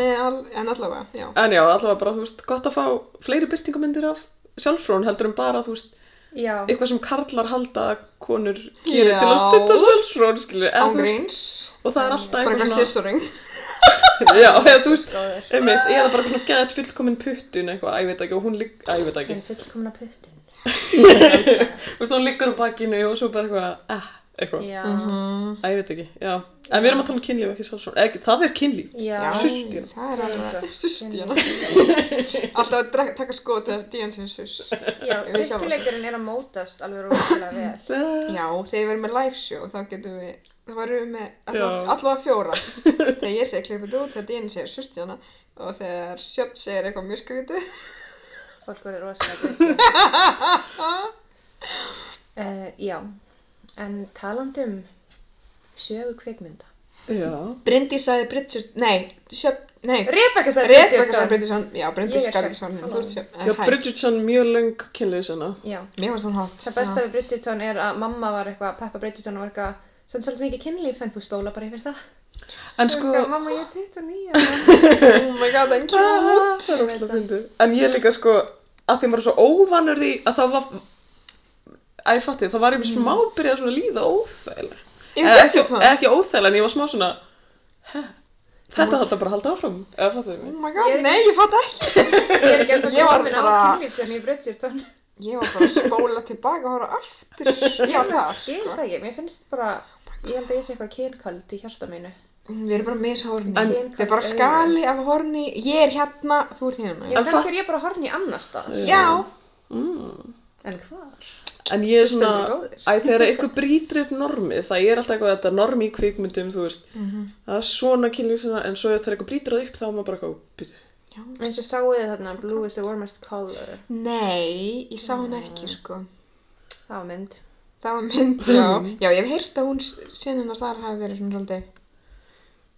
með all, en allavega, já. En já, allavega bara, þú veist, gott að fá fleiri byrtingamyndir af sjálfsfrón heldur en bara, þú veist, já, eitthvað sem karlar halda að konur gerir til að stutta sjálfsfrón, skilur, eða þú veist, Ángríns, og það er alltaf eitthvað svona, scissoring. já, eða þú veist, einmitt, eða bara svona gett fullkomin puttun eitthvað, að ég veit ekki, og hún ligg, að ég veit ekki, þú veist, hún liggur á bakinu og svo bara eitthvað, eh, eitthvað, já, Mm. að ég veit ekki, já, en við erum að tala um kynlíf, ekki sjálfsfrón, ekki, það er kynlíf, já, Susstjana. það er alveg, sustjana. Alltaf að drak, taka skoð til þess að díjan sem sus. já, Við sjálfar. trygguleikurinn er að mótast alveg rosalega vel Já, þegar við verðum með live show, þá getum við, þá varum við með allavega, Já. allavega fjóra. þegar ég segi klippið út, þegar díjan segir sustjana og þegar sjöfn segir eitthvað mjög skrítið. Fólk verður rosalega greið uh, já. En talandi um sögu kvikmynda. Já, Bryndís sagði Bridgerton, nei, sjöfn, nei, Rebecca sagði Rebecca sagði Bridgerton. Bridgerton, já, Bryndís Ég er gaf ekki sjöfn. svarinu, þú ert sjöfn, já, en hæ, Bridgerton mjög löng kynlífsina, já, mér varst hún hot. það besta við Bridgerton er að mamma var eitthvað Peppa Bridgerton var eitthvað sem svolítið mikið kynlíf en þú spóla bara yfir það en sko, mamma ég er 29 Oh my god, en cute. Ah, það er óslega fyndið. En ég líka sko, að því maður er svo óvanur því að það var, að ég fatti, það var ég smá byrjað svona að líða óþægilega. Í Eða ekki, ekki óþægilega, en ég var smá svona, hæ, þetta að bara halda áfram, eða fattu Oh þið my god, Ég- nei, ég fatt ekki. ég er ekki Ég var komin á bara- Ég var bara að spóla tilbaka og horfa aftur. Ég var það, sko. það ekki, mér finnst bara ég held að ég sé eitthvað kynkald í hjarta mínu Við erum bara mishorni. En- Þetta er bara skali af horni. Ég er hérna, þú ert hérna. Já, En kannski er ég bara horni í annar stað Já. Mm. En hvar? En ég er svona, Stendur góðir. æ, þegar eitthvað brýtur upp normið, það er alltaf eitthvað þetta norm í kvikmyndum, þú veist, það er svona kynlíf sem það, en svo þegar eitthvað brýtur það upp þá er maður bara eitthvað, byrju. eins og sáu þið þarna Blue is the warmest color Nei, ég sá hann ekki, sko. það var mynd Það var mynd, já. Já, ég hef heyrt að hún senunar þar hafi verið svona svolítið.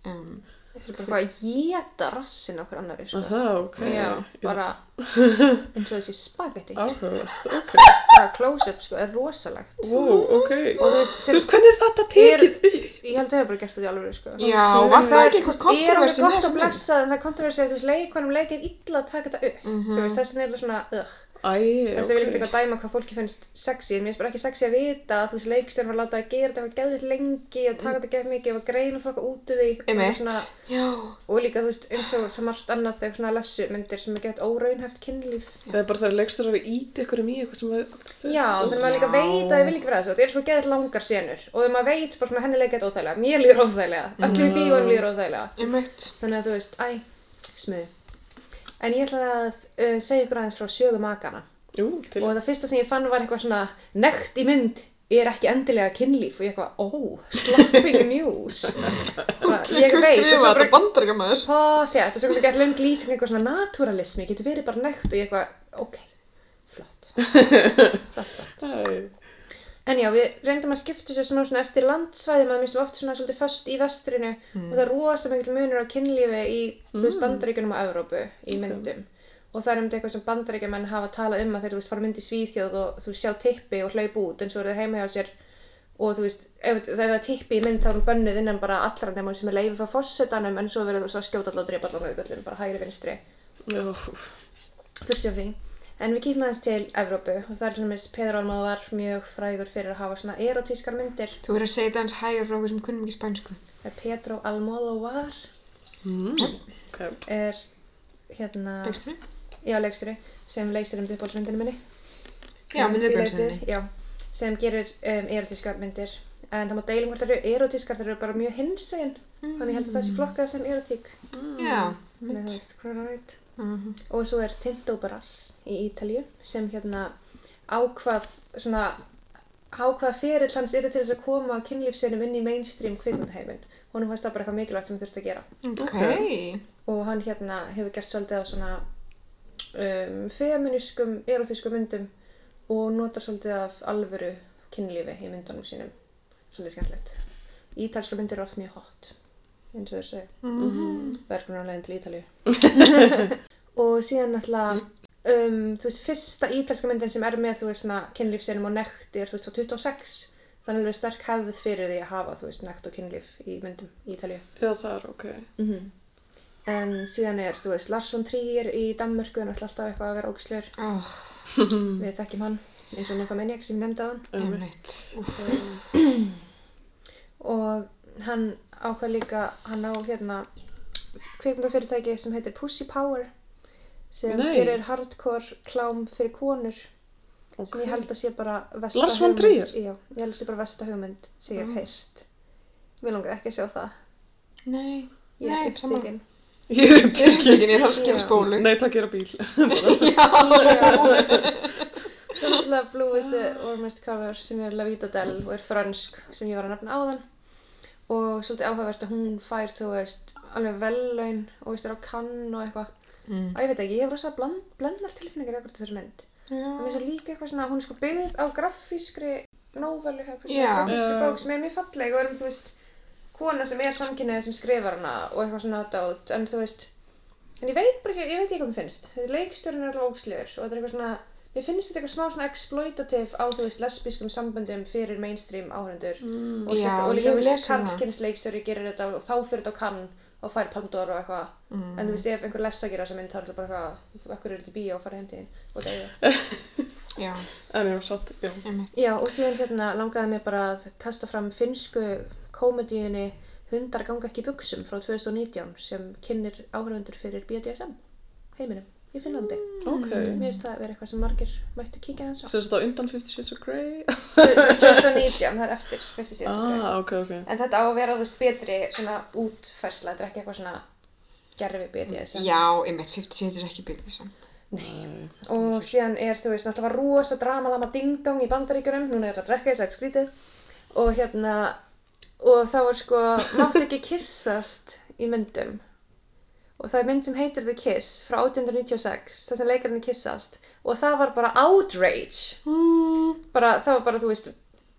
Um, Þetta er bara að geta rassin okkur annari sko. Að Það, ok. Já, Ég- bara eins og þessi spagetti Áhugavert, ok. bara close-up sko, er rosalegt Wow, ok. og þú veist, Þú veist, hvernig er þetta tekið upp? ég held að það bara gert þetta í alveg sko. já, var það ekki eitthvað er alveg kontroversi með gott þessa að mynd? blessa en það er kontroversi að þú veist, leikonum leikir illa að taka þetta upp þú veist, þessin er það svona ugh. Æ, þess að ég vil ekki ok. eitthvað dæma hvað fólki finnst sexy. En mér finnst bara ekki sexy að vita að þú veist, leikstjórn var að gera þetta eitthvað geðvitt lengi og taka þetta geðvitt mikið og greina fólk út úr því. Og Einmitt. svona- Já, og líka þú veist, eins og svo margt annað þegar svona lessu myndir sem er gett óraunhæft kynlíf. Það er bara leikstur að íti ykkur um í eitthvað sem að... Já, þegar maður líka veit að þið vil ekki vera þessu, þetta er svo geðið langar senur. Og þegar maður veit bara svona henni leikið þetta óþægilega, mér líður óþægilega, öllum í bíóin líður óþægilega, meitt. þannig að þú veist, æ, smuði. En ég ætla að uh, segja ykkur aðeins frá sögu makana Jú, til. og það fyrsta sem ég fann var eitthvað svona nekt í mynd er ekki endilega kynlíf og ég eitthvað, ó, slapping news. Svona, ég veit, og skrifa svo þetta bara, bandaríkamaður? Pótt, já, þetta er svo ekki löng lýsing eitthvað svona naturalismi, getur verið bara nekt og ég eitthvað, ok, flott, flott, flott. En já, við reyndum að skipta sér svona, svona eftir landsvæðum að mistum oft svona svolítið föst í vestrinu og það er rosa mikil munur á kynlífi í, þú veist, bandaríkjunum og Evrópu í myndum. Og það er um þetta eitthvað sem bandaríkjumenn hafa talað um að þeir, þú veist, fara myndi Svíþjóð og þú sjá tippi og hlaup út en svo eru þeir heima hjá sér. Og þú veist, ef, það er tippi í mynd þá er hún bönnuð innan bara allra nema sem er leifið frá fossetanum en svo verður þú veist að skjóta allar og drepa allar En við kíktum aðeins til Evrópu og það er til dæmis Pedro Almodóvar mjög frægur fyrir að hafa svona erotískar myndir. Þú verður að segja þetta hans hægur frá okkur sem kunnum ekki spænsku. Það er Pedro Almodóvar mm, er hérna, Leikstri? já leikstjóri, sem leikstjóri um uppáhaldsmyndinu minni. Já, Um, myndið Bílleitið, Já, sem gerir um, erotískar myndir. En það má deilum hvort það eru erotískar, það eru bara mjög hinsegin. Þannig ég held að það sé flokkað sem erotík. Já, Þannig að er það Mhm. og svo er Tinto Brass í Ítalju sem hérna ákvað svona ákvað ferill hans eru til þess að koma kynlífseinum inn í mainstream kvikmyndaheimin. Honum fannst það bara eitthvað mikilvægt sem þurfti að gera. Ok. og hann hérna hefur gert svolítið á svona um, feminískum, erotískum myndum og notar svolítið af alvöru kynlífi í myndunum sínum. Svolítið skemmtilegt. Ítalska myndir eru oft mjög hot eins og þessu. Mhm. verkunarlegin til Ítalíu. Og síðan náttúrulega um, þú veist, fyrsta ítalska myndin sem er með þú veist svona kynlífsinum og nekt er þú veist frá 26 þannig alveg sterk hefð fyrir því að hafa þú veist nekt og kynlíf í myndum í Ítalíu. Já, það er ok. mm en síðan er þú veist Lars von Trier í Danmörku en alltaf eitthvað að vera ógislegur Oh, við þekkjum hann eins og sem ég nefndi á hann einmitt. og hann ákvað líka hann á hérna kvikmyndafyrirtæki sem heitir Pussy Power sem Nei. gerir hardcore klám fyrir konur Ok. sem ég held að sé bara Lars von hugmynd- Trier? já, ég held að sé bara versta hugmynd sem ég hef heyrt mér langar ekki að sjá það Nei, ég er sama. upptekinn Ég er ekki, ég þarf að skilja Já. spólu. Nei, takk, ég er á bíl. svo náttúrulega Blue is the warmest cover sem er La Vida Del og er fransk sem ég var að nefna áðan og svolítið áhugavert að hún fær þú veist alveg vellaun og veist er á kann og eitthvað. Mm. að ég veit ekki, ég hef rosa bland, blendnar tilfinningar akkur þessari mynd. Já. það er svo líka eitthvað svona, hún er sko byggð á grafískri nóvelu, svona grafískri bók sem er mjög falleg og er um, þú veist, kona sem er samkynnið sem skrifar hana og eitthvað svona dát, en þú veist, en ég veit bara ekki, ég veit ekki hvað mér finnst, þetta leikstjórinn er alltaf ógsliður og þetta er eitthvað svona, mér finnst þetta eitthvað smá svona exploitative á, þú veist, lesbískum samböndum fyrir mainstream áhundur Mm. og, og líka, þú veist, lesið það. karlkynns leikstjóri gerir þetta og þá fyrir þetta á kann og fær palmdór og eitthvað Mm. en þú veist, ef einhver lesa gera þessa mynd þá er þetta bara eitthvað, ekkur er þetta í bíó og fara heim til þín og deyja Já, En ég var satt, já. Já, og síðan hérna langaði mér bara að kasta fram finsku komedíunni Hundar ganga ekki í buksum frá 2019 sem kynnir áhörfundur fyrir BDSM heiminum í Finnlandi. Ok. Mér finnst það að vera eitthvað sem margir mættu kíkja á. Svo er þetta undan 50 Shades of Grey? 2019, það er eftir 50 síðan sem ah, ok, ok. En þetta á að vera, þú veist, betri svona útfersla, þetta er ekki eitthvað svona gerfi BDSM. Já, einmitt, 50 setur ekki byrjum sem. Nei. Og síðan er, þú veist, náttúrulega var rosa dramalama ding-dong í bandaríkjunum, núna er þetta að drekka þess að skrítið. Og hérna, og þá var sko, máttu ekki kissast í myndum. Og það er mynd sem heitir The Kiss frá 1896, þar sem leikarinn kissast. Og það var bara outrage. Bara, það var bara, þú veist,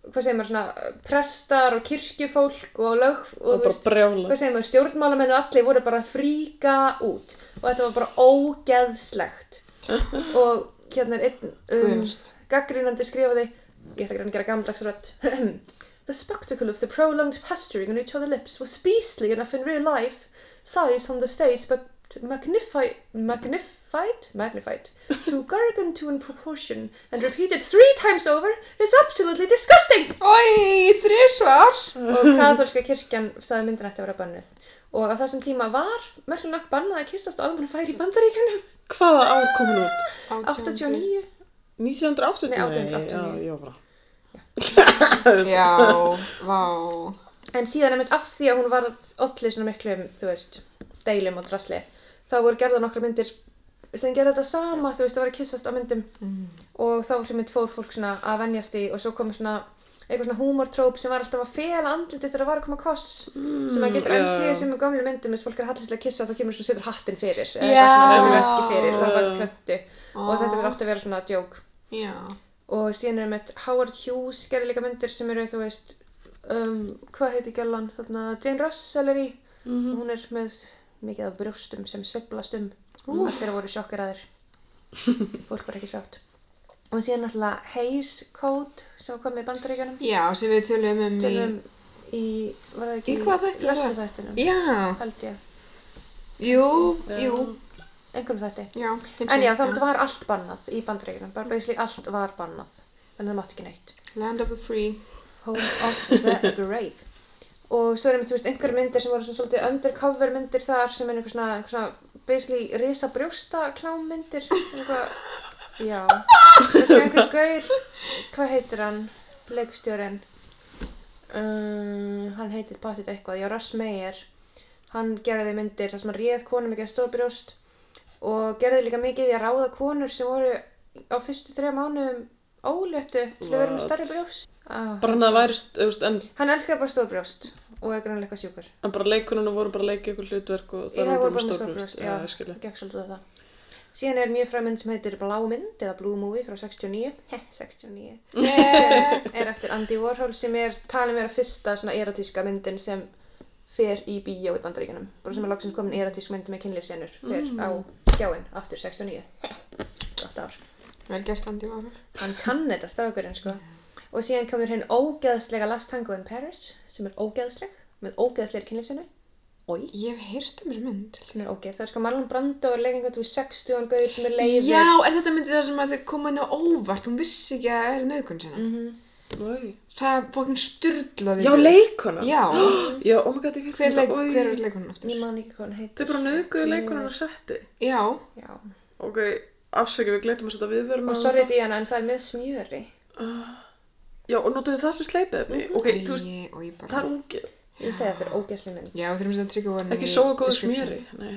hvað segir maður, svona prestar og kirkjufólk og lög, og Og brjála. hvað segir maður, stjórnmálamenn og allir voru bara fríka út og þetta var bara ógeðslegt og hérna er einn um, gaggrínandi skrifaði ég ætla ekki að gera gammaldags rödd The spectacle of the prolonged pasturing on each other's lips was beastly enough in real life size on the stage but magnified magnified magnified to gargantuan proportion and repeated three times over it's absolutely disgusting Ói, þrísvar. og katholska kirkjan sagði myndin ætti að vera bönnuð og á þessum tíma var merkilega nokk bannað að kissast á almennu færi í bandaríkjunum Hvaða ár kom hún út? 89 1980? Nei, 1889. Já, já, bara. Já, vá. En síðan einmitt af því að hún var allir svona miklum, þú veist deilum og drasli, þá voru gerða nokkra myndir sem gerði þetta sama þú veist, það var að kissast á myndum og þá hlumind fór fólk svona að venjast í og svo kom svona eitthvað svona humortróp sem var alltaf að fela andliti þegar það var að koma koss sem maður getur já, enn já. séð sem í gömlu myndum eins og fólk er hallislega að kissa þá kemur svona setur hattinn fyrir eða Já. eitthvað svona veski fyrir það var plöntu og Ó. þetta verður átt að vera svona djók Já. og síðan er með Howard Hughes gerði líka myndir sem eru þú veist um, hvað heiti gælan þarna? Jane Russell er í. Og hún er með mikið af brjóstum sem sveiflast um. Allir voru sjokkeraðir fólk var ekki sátt. Og síðan náttúrulega Hays Code sem kom í bandaríkjanum Já, sem við tölum um í... tölum í, var það ekki Í hvaða þætti var það? Já, held ég, jú, jú. einhverjum þætti. Já, en já, það var allt bannað í bandaríkjanum bara basically allt var bannað. En það mátti ekki neitt. Land of the free. Home of the Brave og svo erum við, einhverjum myndir sem voru svolítið undercover myndir þar sem er einhver svona, einhver svona basically risa brjósta klámyndir já. Þessi einhver gaur, hvað heitir hann leikstjórin um, hann heitir báttið eitthvað, já, Russ Meyer. Hann gerði myndir þar sem hann réð konum ekki að stóð brjóst og gerði líka mikið í að ráða konur sem voru á fyrstu þrjá mánuðum óléttu til að vera með stærri brjóst ah. Bara hann að það væri, veist, en, Hann elskar bara stór brjóst og er grannlega eitthvað sjúkur. en bara leikunum voru bara að leika ykkur hlutverk og það hef bara með stórbrjóst. Já, ég skilja. gekk svolítið að það. Síðan er mjög fræg mynd sem heitir Blá mynd eða Blue Movie frá 69. Heh, 69. Yeah. er eftir Andy Warhol sem er talin vera fyrsta svona erotíska myndin sem fer í bíó í bandaríkanum. Bara sem er loksins komin erotísk mynd með kynlífsennur fer á skjáin aftur 69. Heh, Gott ár. Vel gert, Andi Varur. Hann kann þetta strákurinn sko. Og síðan komur hinn ógeðslega Last Tango in Paris sem er ógeðsleg með ógeðslegir kynlífsennu. Ói. Ég hef heyrt um þessu mynd. sem er ógeð. Það er sko Marlon Brando er leikin hvað þú 60 án gauður sem er leiður. Já, er þetta myndið það sem að þau koma henni á óvart? Hún vissi ekki að það er nöðgun sinna. Mhm. Oj. Það er fokkin styrlaði. Já, leikuna. Já. Já, oh my god, ég Hver, hérst leik, hver er leikunum Ég aftur? man ekki hvað hann heitir. Þau bara nöðguðu leikunan að setti. Já. Já. Ok, afsækja, við gletum að setja viðvörun Og sorry Diana, en það er með smjöri. Já, og notuðu það sem sleipið efni. Ok, þú veist, ég það bara... er ungi. Ég segi að þetta er ógeðsleg mynd. Já, þurfum að tryggja voru Ekki sóa góðu smjöri. Nei,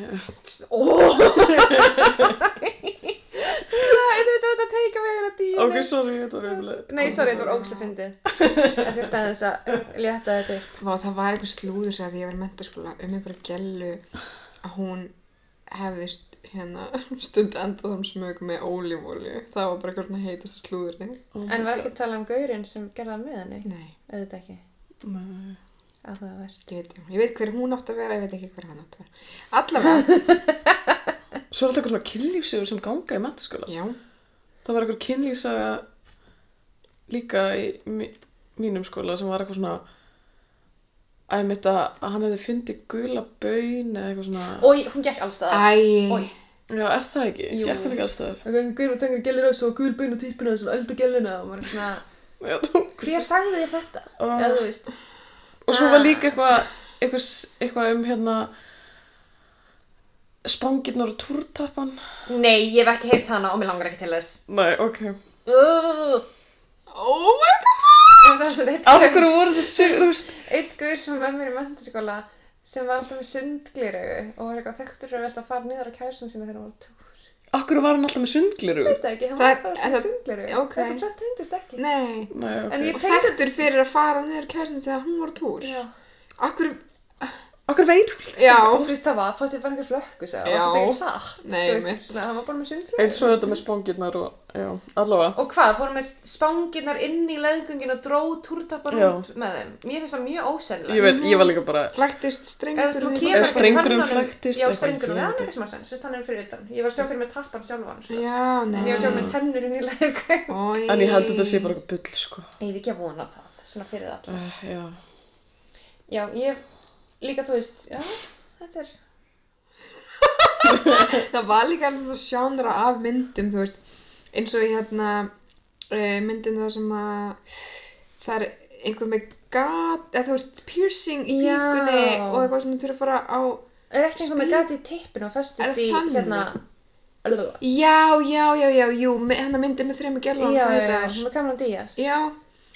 Það er þetta að teika þér að Diana. ok, sorry, þetta var umlega. Nei, sorry, þetta var ógeðsleg fyndið. Það þurfti aðeins að létta þetta. Vá, það var eitthvað slúður sig að ég var í mentaskóla um einhverja gellu að hún hefði st- hérna stund endað um smög með ólífólju. Það var bara eitthvað svona heitasta slúðurinn. En var ekki að tala um gaurinn sem gerði það með henni? Nei, Auðvitað ekki. Nei. Áhugavert. ég veit, ég veit hver hún átt að vera, ég veit ekki hver hann átt að vera. Allavega, Svo er alltaf eitthvað svona kynlífsögur sem ganga í mentaskóla. já, Það var eitthvað kynlífsaga líka í mi mínum skóla sem var eitthvað svona að að hann hefði fundið gula baun eða eitthvað svona Og hún gekk allstaðar. æ, Oj. Já, er það ekki? Jú. Gekk hann ekki alls það? Gaur og tengur gellir þessu og gul bein og þessu og elda gellina og maður er svona, Já, þú hver sagði þér þetta? Ó. Eða þú veist, Og svo var líka eitthvað eitthvað, eitthvað um hérna sprangirnar og túrtappan nei, ég hef ekki heyrt hana og mér langar ekki til þess. Nei, ok Uh, oh my god! En það er svo eitt Af hverju voru þú veist eitt gaur sem var með mér í mentaskóla sem var alltaf með sundgliraugu og var eitthvað þekktur fyrir að velta að fara niður á kærsun sinni þegar hann var á túr. Akkur var hann alltaf með sundgliru? Veit það ekki, hann Það var er- bara er svona það- sundleru. ok. Þetta tvennt tengdist ekki. Nei. Nei, ok. En ég Og tengdi... þekktur fyrir að fara niður kærstinu þegar hún var á túr. Já. Akkur, Akkur veit hún? já. Þú veist það var, bara einhver flökku, sagði. Já. Það var ekki satt. Hann var bara með sundleru. Eins og þetta með spangirnar og, já, allavega. Og hvað, fórum með spangirnar inn í leðgungin og dró túrtapar út með þeim. Mér finnst það mjög ósennilegt. Ég veit, ég var líka bara, Flæktist strengur Eða tönnunum- flæktist, Já, ég það er ekki sem að sens, fyrst hann er fyrir utan. Ég var að sjá fyrir mig tappan sjálfan, sko. Já, nei. Ég var að sjá með tennur inn í leðgung. Oj. en ég held að þetta sé bara eitthvað bull, sko. Ég er að það, líka þú veist, já, þetta er, það var líka alveg það sjánra af myndum, þú veist, eins og í hérna uh, myndin það sem að það er einhver með gat, eða þú veist, piercing í Já. píkunni og eitthvað sem þurfa að fara á er ekki einhver með Spil- gati í tippinu og Er festist í, þannig? hérna, alveg, Já, já, já, já, jú, me- hérna myndin með þrejum gerlum, já, hvað já, þetta já, er? með Cameron Diaz. Já,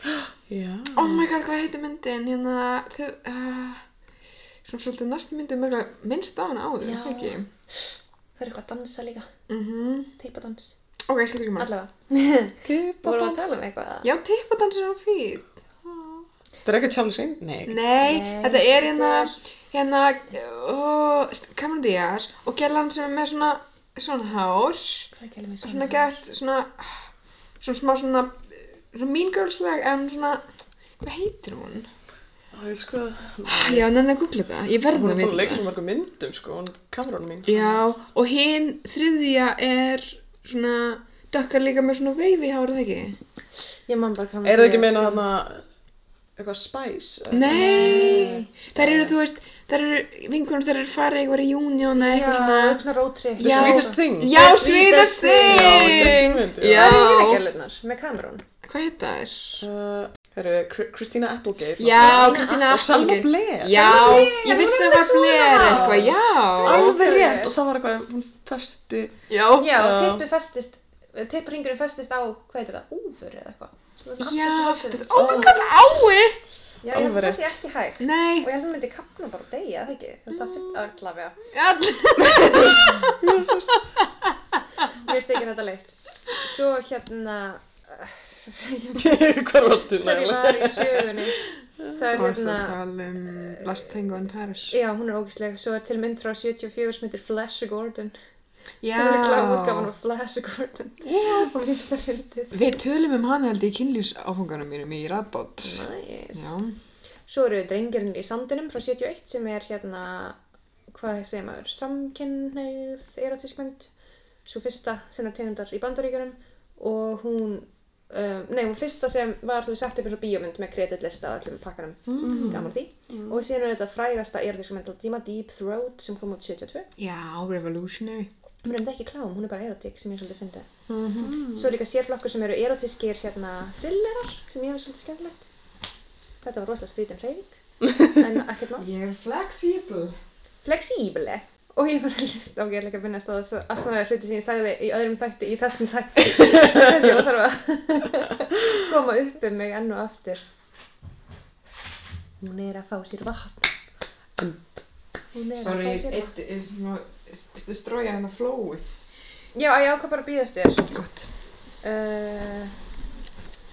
Já. oh my god, hvað heitir myndin, hérna, þeir, uh, svona svolítið næstu myndin mjög minnst á hana áður, ekki? ekki? Það er eitthvað að dansa líka, Mm tippadans, Ok, ég skilur ekki maður. allavega. Tippa Vorum við að tala um eitthvað? Já, tippadansir á fít. Það er Charlie Sheen? Nei. Nei, Nei, þetta er hérna, hérna, uh, Cameron Diaz og gerlan sem er með svona, svona hár, er við svona gett, svona, svona smá svona, svona mean girls-leg, en svona, hvað heitir hún? Æ, sko, Já, nenni að googla þetta, ég verði hún að er búin að vita leika það. svo mörgum myndum, sko, hún kameran mín. Já, og hinn þriðja er svona, dökkar líka með svona veifi hár, eða ekki? Ég man bara Cameron Er það ekki meina sko. þarna eitthvað Spice? eða- Nei, þær eru, þú veist, þær eru, vinkunum þær eru farið eitthvað reunion eða Já, eitthvað svona. eitthvað svona road trip. The Já. Sweetest Thing? Já, The sweetest sweetest thing. Já, thing! já. Já. Það er gælunar, með Cameron. Hvað heit það er? Uh, Herru, Kr- Christina Applegate. Já, náttúrulega. Kristína Og Salma Applegate. Blair. Já, Blair, ég vissi að er var Blair eitthvað, já. Alveg rétt. Og það var eitthvað, hún festi. Já. Já, tippi festist, tippringurinn festist á, hvað heitir það, úfur eða eitthvað. Er Já, hálsinum. oh my god, ái! Já, ég held að það sé ekki hægt. Nei, Og ég held að hún myndi kapna bara og deyja, það ekki? Það er það fyrir allavega. all... Mér þykir þetta leitt. Svo hérna, Hvar varstu? hvernig Næla? var í sögunni? Það er Það hérna, að tala um Last Tango in Paris. já, hún er ógæsleg. Svo er til mynd frá 74 sem heitir Flash Gordon. Já. Sem er klámutgafan af Flash Gordon. Og mér finnst það fyndið. Við tölum um hana held í kynlífsáfanganum mínum í Radbot. Nice. Já. Svo eru drengirinn í sandinum frá 71 sem er hérna, hvað segir maður, samkynneið erotískmynd. Svo fyrsta sinna tegundar í bandaríkjunum og hún, um, nei hún fyrsta sem var þú veist sett upp eins og bíómynd með kreditlista á öllum pakkanum, mm. gaman því. Og síðan er þetta frægasta erotíska mynd á tíma, Deep Throat sem kom út 72. Já, Revolutionary. Hún er þetta ekki klám, hún er bara erotík sem ég svolítið fyndi. Svo er líka sérflokkur sem eru erotískir hérna thrillerar sem ég hef svolítið skemmtilegt. Þetta var rosalega skrítin hreyfing, en ekkert má. Ég er flexible. Flexíbile. Og ég var að lista, ok, ég er líka að minnast á þess að svona hluti sem ég sagði í öðrum þætti í þessum þætti. Þess ég þarf að koma upp um mig enn og aftur. Hún er að fá sér vatn. Hún er Sorry, að fá sér vatn. eitt er svona, stu strója hérna flowið. Já, ég ákvað bara að býða eftir. Gott. Uh,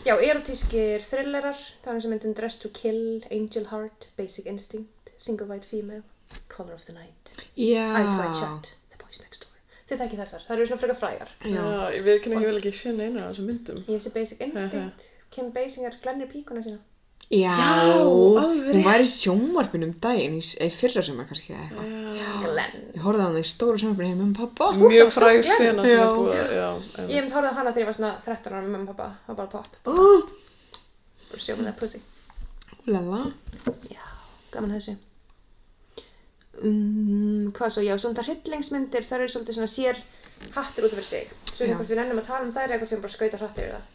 já, erotískir thrillerar. Það er eins og myndin Dress to Kill, Angel Heart, Basic Instinct, Single White Female, Color of the Night, Eyes Wide Já. Shut, The Boys Next Door. Þið þekki þessar, það eru svona frekar frægar. Já. Ég veit ekki, ég vil ekki sé neina af þessum myndum. Ég vissi Basic Instinct, Kim Basinger glennir píkuna sína. Já, alveg hún var í sjónvarpinu um daginn, í, í fyrra sem kannski eða eitthvað. Glenn. Ég horfði á hana í stóra sjónvarpinu heim með pappa. Mjög það var fræg sena sem er búið að, já. einmitt. Ég hef horfði á hana þegar ég var svona 13 ára með mamma og pappa, það var bara pop. Uh, Bara sjó með það pussy. Lala. Já, gaman þessi. Um, hvað svo, já, svona hryllingsmyndir, það eru svolítið svona sér hattur út af fyrir sig. Svo Já. er hvort við nennum að tala um þær eða við erum bara að skauta hratt yfir það.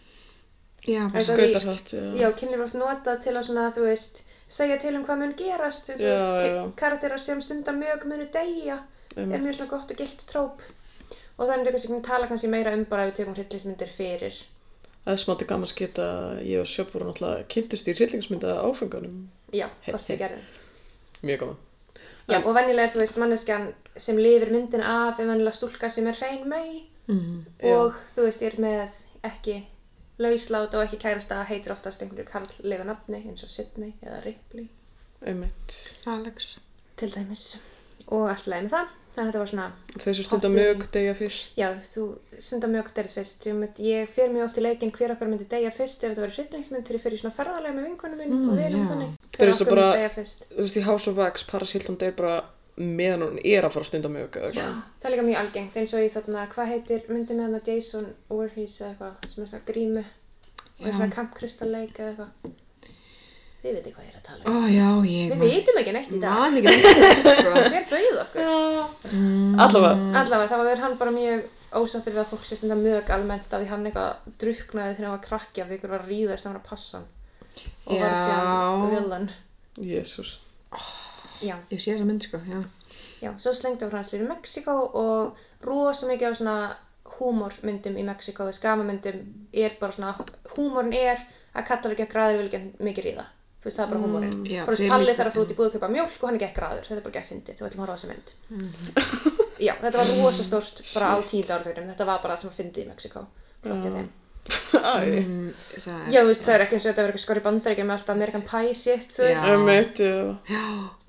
Já, Þetta bara- er- Skautarhatt, já. Já, kynlíf er oft notað til að svona, þú veist, segja til um hvað mun gerast, þú Já, veist, já. karakterar sem stundar mjög munu deyja, er mjög svona gott og gilt tróp. Og þannig er eitthvað sem tala kannski meira um bara ef við tökum hryllingsmyndir fyrir. Það er smátti gaman að skita að ég og Sjöp voru náttúrulega kynntust í hryllingsmynda áfengunum. Já, hvort við gerðum. Mjög gaman. Já, og venjulega er þú veist manneskjan sem lifir myndin af er venjulega stúlka sem er hrein mei Mhm. Já. og þú veist, ég er með ekki lauslát og ekki kærasta heitir oftast einhverju karllega nafni eins og Sydney eða Ripley. Alex. til dæmis og allt leið með það þannig að þetta var svona sem stundar mög degja fyrst. Já, þú stundar mjög deyri fyrst. Ég, mynd, ég fer mjög oft í leikinn hver okkar myndi deyja fyrst ef þetta verið hryllingsmynd þegar ég fer í svona ferðalega með vinkonum minn Mm, og við erum já. þannig. Það er Hver okkar bara- myndi deyja fyrst. Þú veist, í House of Wax, Paris Hilton deyr bara meðan hún er að fara að stunda mög eða eitthvað. Það er líka mjög algengt eins og í þarna, hvað heitir myndi með hana Jason Voorhees eða eitthvað sem er svona grímu og Já. eitthvað Camp Þið veitir hvað ég er að tala Ó, um. já, ég Við vitum ekki neitt í dag. man ekki neitt, sko. Hver bauð okkur? Mm. Allavega. Allavega, þá var hann bara mjög ósáttur við að fólk sé stundar mjög almennt af því hann eitthvað druknaði þegar hann var krakki af því ykkur var að ríðast þegar hann var að passa hann. Og var Já. síðan villan. Jésús. Já. Ég sé þessa mynd, sko, já. Já, svo slengdi okkur hans fyrir Mexiko og rosa mikið af svona húmormyndum í Mexiko, skamamyndum er bara svona, húmorn er að kallar ekki að græður vil ekki mikið ríða þú veist það er bara húmorinn. Mm, já, bara líka- þarf að fara út í búið að kaupa mjólk og hann er ekki græður, þetta er bara ekki að fyndi þú ætlum að horfa á þessa mynd. Mhm. já, þetta var rosa stórt bara á tíunda áratugnum. Þetta var bara það sem að fyndi í Mexiko Flotti þeim. Mm, það er- já, þú veist, það er ekki eins og þetta verður eitthvað skor í bandaríkjum með alltaf American Pie shit, þú veist Já. Einmitt, já. Já,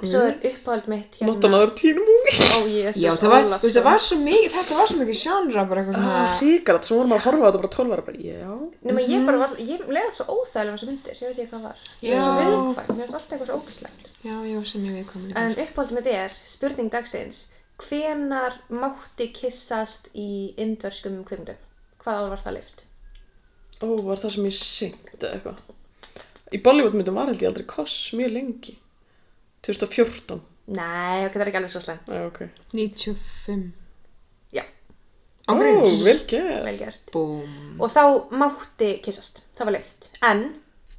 svo er uppáhald mitt Not another teen movie. ó, jésus, Já, það var, þú veist, það var svo mikið, þetta var svo mikið genre, bara eitthvað svona, Ríkar, svo vorum maður að horfa á þetta bara 12 ára, bara, já. Nefnum að ég bara var, ég leiði svo óþægilega um þessu myndir, ég veit ekki hvað var. Ég var svo Já. viðkvæm, mér já, já, hvað er, ár var það lift? Ó, var það sem ég syngt eða eitthvað. Í Bollywood myndum var held ég aldrei koss mjög lengi. 2014. Nei, ok, það er ekki alveg svo slemt. Já, ok. 95. Já, Ó, grunns. vel gert. vel gert. Búm. Og þá mátti kissast, það var lift. En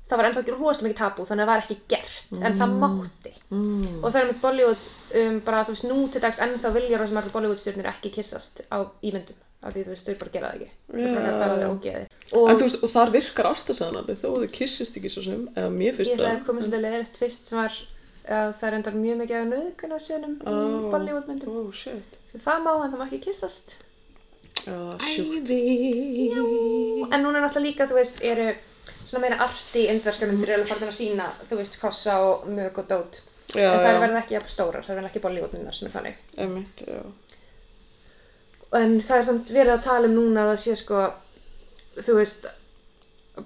það var ennþá ekki rosalega mikið tabú, þannig að það var ekki gert, en það mátti. Mm. Og það er með Bollywood, um, bara þú veist, nú til dags ennþá vilja rosa margur Bollywood stjórnir ekki kissast á ímyndum. Af því þú veist, þau bara gera það ekki. Þau bara Já. verða þeir ógeði. Og En þú veist, og þar virkar ástasaðanabið þó að þau kissist ekki svo sem, eða mér ég finnst ætlaði það. að koma svolítið leðilegt fyrst sem var að það er endar mjög mikið af nöðgunar senum í Ó. Bollywood myndum. Ó, shit. Það má en það má ekki kissast. Sjúkt. Æði. En núna er náttúrulega líka, þú veist, eru svona meira arti indverska myndir alveg farin að sína, þú veist, kossa og mög og dót. Já, en það verða ekki jafn stórar, það verða ekki Bollywood myndar sem er þannig. Einmitt, já. En það er samt verið að tala um núna að það sé sko, þú veist,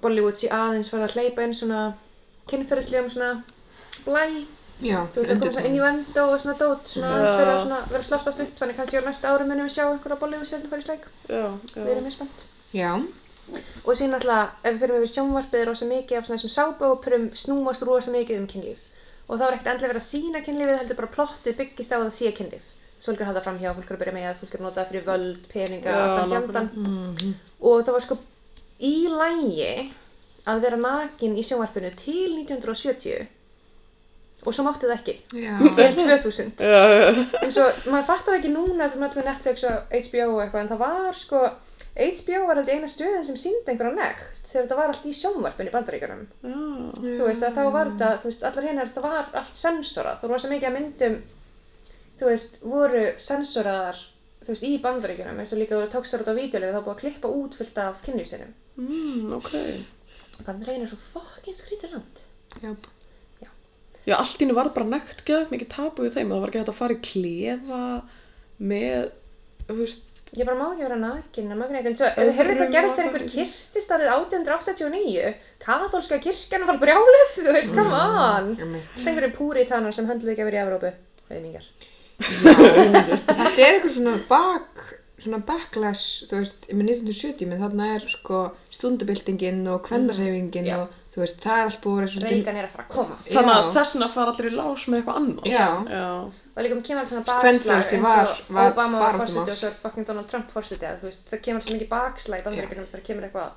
Bollywood sé aðeins farið að hleypa inn svona kynferðislegum svona blæ, Já, þú veist, það kom svona innuendo og svona dót, svona aðeins fyrir að svona vera sloftast upp, þannig kannski á næsta ári munum við sjá einhverja Bollywood sérna fara í sleik. Já, Við erum mjög spennt. Já, Og síðan alltaf, ef við fyrir yfir sjónvarpið er rosa mikið af svona þessum sábóperum snúast rosa mikið um kynlíf. Og þá er ekkert endilega verið að sína kynlífið, heldur bara plottið byggist á að það sé kynlíf. Svo fólk er að halda fram hjá, fólk er að byrja með að fólk er að nota það fyrir völd, peninga, allan hjandan. Og það var sko í lægi að vera nakin í sjónvarpinu til 1970 og svo mátti það ekki, til 2000 Já, já, eins og maður fattar ekki núna þegar maður er með Netflix og HBO og eitthvað en það var sko HBO var alltaf eina stöðin sem síndi einhverja nekt þegar þetta var allt í sjónvarpinu í bandaríkjunum. Já. þú veist að þá var þetta, þú veist allar hinnar það var allt sensorað, þú rosa mikið að myndum þú veist, voru sensoraðar þú veist, í bandaríkjunum eins og líka þú tókst þar út á vídeolegu þá búið að klippa út fullt af kynlífsinum Mm, ok. bandaríkjun er svo fucking skrítið land já. Já, allt í hennu var bara nekt geðað mikið tabu í þeim. Það var ekki hægt að fara í klefa með, þú veist, Ég bara má ekki vera nakin hefur þetta gerist þegar einhver kistist árið 1889, kathólska kirkjan var brjálið, þú veist, come on. Einmitt. Það einhverju púritanar sem höndluðu ekki að vera í Evrópu, auðmingar. Þetta er eitthvað svona bak, svona backlash, þú veist, með 1970, menn þarna er sko stundabildingin og kvennarseyfingin Já. og þú veist, það er allt búið að vera. Reagan er að fara að koma. þannig að Já. þess vegna fara allir í lás með eitthvað annað. Já, Já, Og líka kemur alltaf svona bakslag eins var- og var Obama var fórseti og svo er fucking Donald Trump fórseti, eða þú veist, það kemur alltaf mikið bakslag í bandaríkjunum þegar kemur eitthvað,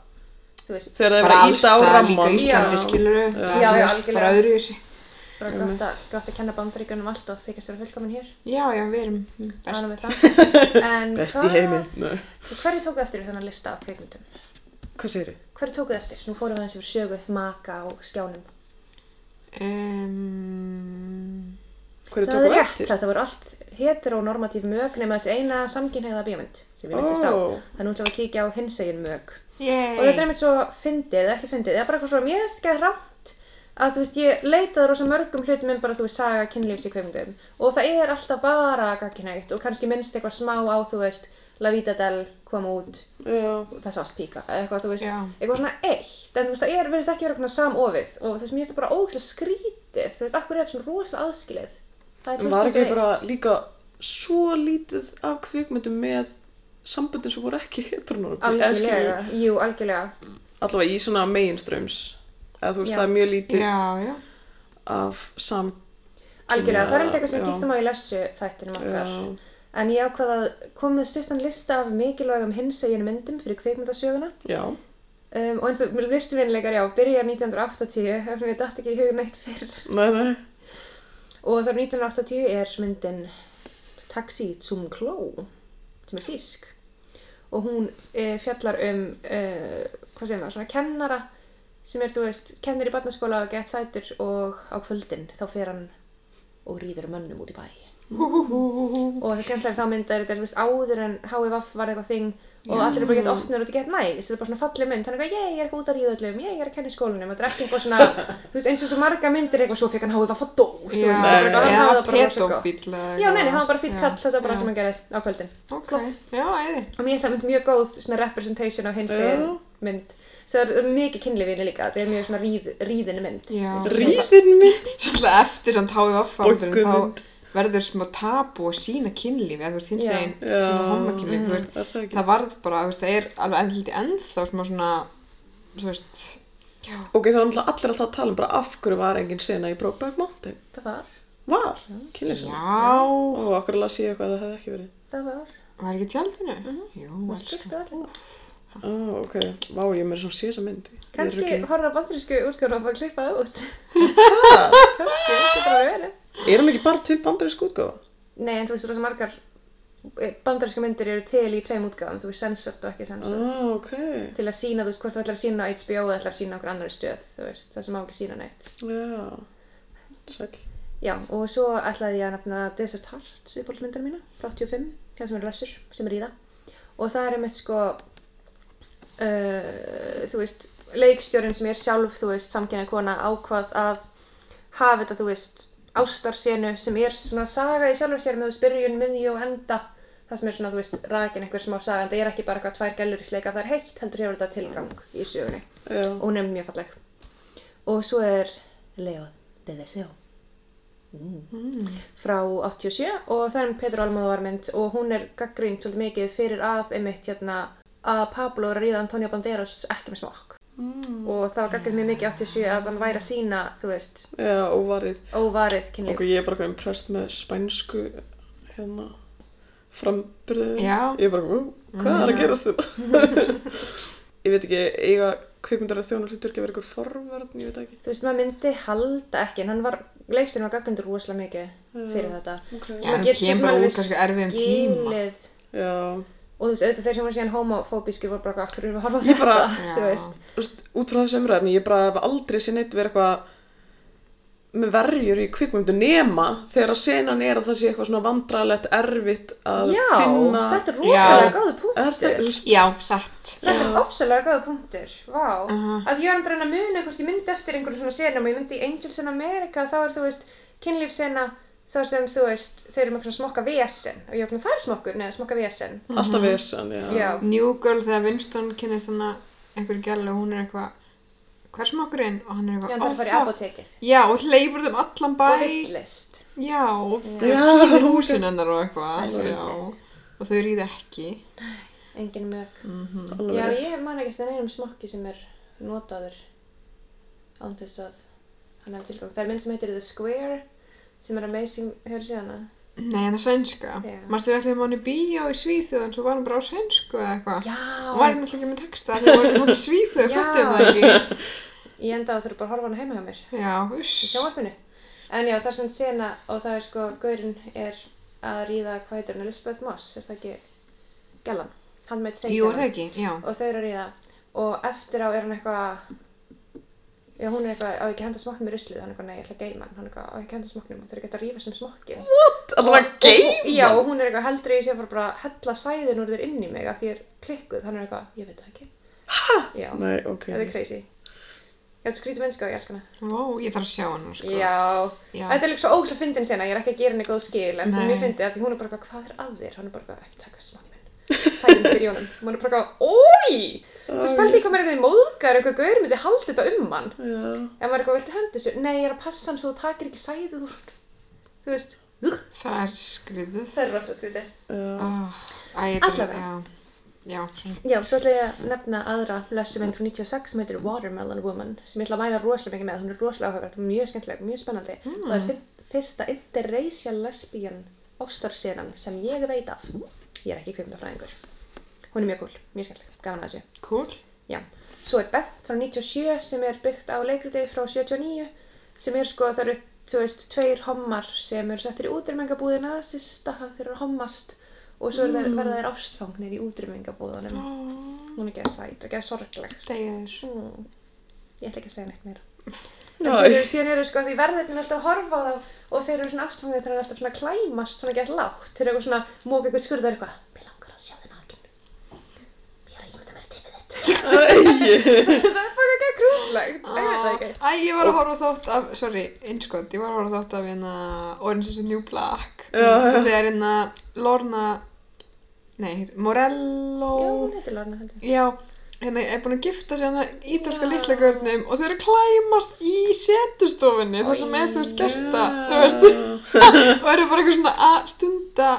þú veist, bara eru að alls íta á það líka. Íslandi, Já. skiluru, já, algjörlega. bara öðru í þessi. Bara gott að, gott að kenna bandaríkjunum allt og þykast vera fullkomin hér. Já, já, við erum best. við það. En Best í hvað- heimi. Nei. Hverju tókuð eftir í þennan lista af kveikmyndum? Hvað segir þið? Hverju tókuð eftir? Nú fórum við aðeins yfir sögu, maka og skjánum. Um, Hverju Það tóku er rétt, eftir? þetta voru allt heteronormatív mög nema þessi eina samkynheiða bíómynd sem ég myndist á. Ó. Þannig ætlum við að kíkja á hinsegin mög. Yay. Og þetta er einmitt svo fyndið, eða ekki fyndið, eða bara eitthvað svo mér ekki rámt að þú veist, ég leitaði rosa mörgum hlutum um bara, þú veist, saga kynlífs í kveimundum og það er alltaf bara gagkinægt og kannski minnst eitthvað smá á, þú veist, La Vida Del kom út Já, það sást píka, eða eitthvað, þú veist, Já. eitthvað svona eitt, en þú veist, það er, verðist ekki vera eitthvað samofið. Og þú veist, mér finnst það bara ógæslega skrítið, þú veist, akkur er þetta svona rosalega aðskilið. Það er var ekki 2021. bara líka svo lítið af kvikmyndum með samböndin sem voru ekki heteronormatív Algjörlega, jú, algjörlega. allavega í svona meginströms eða þú veist Já. það er mjög lítið Já, já. af sam Algjörlega, það er um eitthvað sem Já. kíktum á í lessu þættinum okkar. Já. En ég ákvað að koma með stuttan lista af mikilvægum hinsegin myndum fyrir kvikmyndasöguna. já, Um, og eins og listuvinleikar, já, byrjar 1980, ef mér dætt ekki í hug neitt fyrr. nei, nei Og þar 1980 er myndin Taxi zum Klo, sem er þýsk. Og hún e, fjallar um, e, hvað segir maður, svona kennara sem er, þú veist, kennir í barnaskóla og gett sætur og á kvöldin þá fer hann og rýður mönnum út í bæ. og það er skemmtilega þá mynd er þetta, þú veist, áður en HVF var eitthvað þing og allir er bara gett opnir og þetta gett næs þetta er bara svona falleg mynd, er eitthvað, ég er eitthvað út að ríða öllum ég er að kenna í skólanum, þetta er ekki eitthvað svona þú veist, eins og svo marga myndir eitthvað, svo fekk hann HVF að dó, þú veist, það er það bara hann var bara það mynd representation af hins Já. mynd svo það er mikið líka, er mjög svona ríð, ríðinni mynd. Ríðin minn Svolítið eftir samt HVF þá verður smá tabu að sína kynlífi eða þú veist hins Já. eginn, Já. sína homakynlífi, þú veist, er það það varð bara, þú veist, það er alveg ennlítið ennþá smá svona, þú veist, já, ok, það var náttúrulega allir alltaf að tala um bara af hverju var engin sena í Brokeback Mountain? Það var, var, kynlýsena já, og okkur las ég eitthvað að það hefði ekki verið. Það var. Var ekki tjaldinu? Jú, og elsku. styrku ah, ok, vá, ég er með svona sé þessa mynd. Ég er kannski ekki- horfa á bandarísku útgáðan og bara klippa það út. Það, kannski, það er bara verið. Erum ekki bara til bandarísk útgáfa? Nei, en þú veist, rosa margar eh, bandaríska myndir eru til í tveim útgáðum þú veist, censored og ekki censored ah, ok, til að sína, þú veist, hvort þú ætlar að sína á HBO eða ætlar að sína á okkur annari stöð, veist, það sem má ekki sína neitt. Já sæl Já, og svo ætlaði ég að nefna Desert Hearts í bólmyndar mína, frá 85, hérna sem er Rössur, sem er í það. Og það er einmitt sko, uh, þú veist, leikstjórin sem er sjálf, þú veist, samkynna kona ákvað að hafa þetta, þú veist, ástarsenu sem er svona saga í sjálfur sér með þú veist, byrjun, miðju og enda. Það sem er svona, þú veist, rakin einhver smá saga, en það er ekki bara eitthvað tvær gælur í sleika, það er heitt, heldur hefur þetta tilgang í sögunni. já, Og hún er mjög falleg. Og svo er Leo de Deseo Mm. frá 87 og það er um Petur Almóðvar mynd og hún er gaggrínt svolítið mikið fyrir að einmitt hérna að Pablo er að ríða Antonio Banderas ekki með smokk mm. og það var gaggrínt mjög mikið í 87 að hann væri að sína, þú veist, já, óvarið óvarið kynlíf. ok, ég er bara eitthvað impressed með spænsku hérna framburðið Já. ég er bara, "Ú, hvað er að gerast þetta ég veit ekki, eiga kvikmyndar að þjóna hlutur ekki að vera ykkur forvörn, ég veit ekki Þú veist, maður myndi halda ekki en hann var, leiksturinn var gaggrindur rosalega mikið fyrir þetta. Já, hann kemur út kannski erfiðum tíma. skilið. já Og þú veist, auðvitað þeir sem voru síðan homofóbískir voru bara okkur við að horfa á Ég bara- þetta, þú veist. Þú veist, út frá þessu umræðni, ég bara hef aldrei sér neitt verið eitthvað með verjur í kvikmyndu nema þegar að senan er að það sé eitthvað svona vandræðilegt erfitt að Já, finna þetta er rosalega góðu punktur. er veist, Já, satt. Þetta er ofsalega góða punktur, vá. Aha. Að ég var að reyna að muna ég myndi eftir einhverjum svona senum og ég myndi í Angels in America, þá er þú veist, kynlífsena þar sem þú veist, þeir eru með svona smokka vesen og ég svona, það er smokkur, neða smokka vesen. alltaf vesan, já. Já. New Girl þegar Winston kynnist hann einhverju gælu og hún er eitthvað hvers smokkurinn og hann er Já, eitthvað það er að fara í fuck." apotekið. Já, og hleypur þeim allan bæ Og villist. Já, og Já. týnir húsin hennar og eitthvað Já, og þau ríði ekki Engin mög. alveg Já, rétt. ég man ekki eftir einum smokki sem er notaður án þess að hann hefði tilgang. Það er mynd sem heitir The Square sem er amazing, hefur séð hana? Nei, en það er svenska Já. Manstu við ætlum hann í bíó í Svíþjóð en svo var hann bara á svensku eða eitthvað Já! og var hann alltaf ekki með texta þegar voru hann í Svíþjóð, Já. föttum það ekki Ég enda að þurfa bara að horfa á hana heima hjá mér. Já, í uss sjónvarpinu. En já, það er svona sena og það er sko, gaurinn er að ríða, hvað heitir hann, Elizabeth Moss, er það ekki Gellan? Hann meit steikina. Jú, er það ekki, já Og þau eru að ríða og eftir á er hann eitthvað, Já, hún er eitthvað, á ekki að henda smokknum í ruslið, hann er eitthvað, nei, ég ætla að geima hann, hann er eitthvað, á ekki að henda smokknum og þau eru ekki að rífast um smokkin. Alltaf að geima? Já, hún er eitthvað, heldur ég sé að fara bara að hella sæðin úr þér inn í mig af því ég er klikkuð, hann er eitthvað, ég veit það ekki. Hæ? Já, Nei, ok. þetta er crazy. Þetta er skrítið mennska og ég elska hana. Vó, ég þarf að sjá hann, sko. Já. Já. þetta er líka svo ógst að fyndin sena, ég er ekki að gera henni góð skil, en mér fyndi að því hún er bara hvað er að þér? Hann er bara ekki taka smanni sæðin fyrir honum. Og hann er bara eitthvað, ói! Þú mér eitthvað í móðgar, eitthvað gaur myndi halda þetta um hann. Já. Ef maður er eitthvað, viltu hendi þessu? Nei, ég er að passa hann svo þú takir ekki sæðið úr honum. Þú veist, Það er skriðið. það er rosalega skrítið. Já. Oh, æ, þetta er, Allavega. já. Já, svona. Já, svo ætla ég að nefna aðra lesuminn frá 96 sem heitir Watermelon Woman sem ég ætla að mæla rosalega mikið með, hún er rosalega áhugavert, mjög skemmtileg, mjög spennandi og það er fyr- fyrsta interracial lesbian ástarsenan sem ég veit af. Ég er ekki kvikmyndafræðingur. Hún er mjög cool, mjög skemmtileg, gaman að þessu. Cool. Já, svo er Bent frá 97 sem er byggt á leikriti frá 79 sem er sko, það eru, þú veist, tveir hommar sem eru settir í útrýmingabúðina sista þeir eru að hommast og svo þeir, verða þeir ástfangnir í útrýmingabúðunum. Oh, Hún er ekki sæt og ekki sorgleg. Þegar. Mm. Ég ætla ekki að segja neitt meira. En Já, þeir eru síðan eru sko því verðirinn alltaf að horfa á þá og þeir eru svona ástfangir þeir eru alltaf svona klæmast svona gett lágt. Þeir eru eitthvað svona móka eitthvað skurð og er eitthvað. Mér langar að sjá þið nakin. Ég er að ímynda mér tímið þitt. það er bara ekki krúllegt. Ég veit það ekki. Æ, ég var að horfa þátt af, sorry, einskott, ég var að horfa þátt af hérna Orange is the New Black. Og þegar hérna Lorna, nei, Morello. Já, hún heitir Lorna heldur. Já, hérna er búin að gifta sig hérna ítalska litla görnum og þau eru klæmast í setustofinni þar sem er, þú veist, gesta, þú veist, og eru bara eitthvað svona að stunda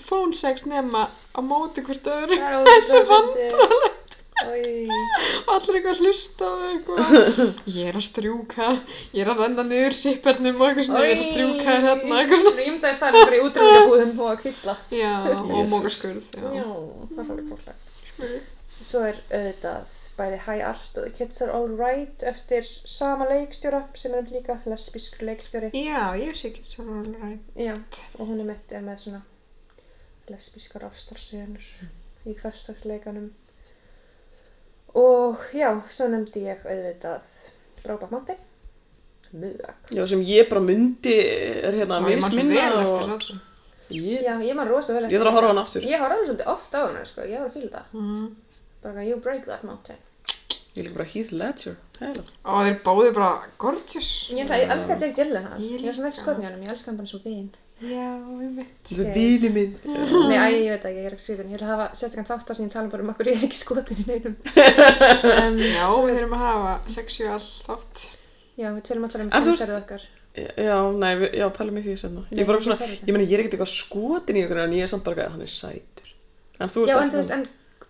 phone sex nema á móti hvort öðru. Þessu. Oj. Allir eitthvað að hlusta á þau eitthvað. Ég er að strjúka, ég er að renna niður sippernum og eitthvað ég er að strjúka hérna, eitthvað svona. Rýmdaði það bara í útrýmingabúðum og að kvistla. Já, og mókaskurð, Já, já. það er svolítið krúllegt. Svo er auðvitað bæði High Art og The Kids Are Alright eftir sama leikstjóra sem er líka lesbískur leikstjóri. Já, ég sé ekki svo alveg. Já, og hún er mitt er með svona lesbískar ástarsenur í hverstagsleikanum. Og já, svo nefndi ég auðvitað Mountain. Mjög. Já, sem ég bara myndi er hérna svo misminna og... eftir það. Ég, Já, ég man rosa vel ég þarf að horfa á hann aftur. Ég horfði svolítið oft á hana, sko, ég var að fíla það. Mm. Bara, you break that mountain. Ég líka bara Heath Ledger. Og þeir báði bara gorgeous. Ég, ég elska Jake Gyllenhaal. Ég er svona ekki líka. skotn í honum, ég elska hann bara svo vin. Já, ég veit. Þetta er vini minn. Nei, æ, ég veit ekki, ég er ekki skrifin. Ég að hafa sérstaklega þáttar sem ég tala bara um okkur ég er ekki skotin í neinum. um, Já, við þurfum að hafa sexual þátt. já, við tölum allar um þú kynferðið okkar. Já, nei, við- já, pælum í því senna. Ég er bara svona, ég meni, ég er ekkert eitthvað skotin í ykkur en ég er samt bara eitthvað, hann er sætur. En þú Já, en þú ekki veist, en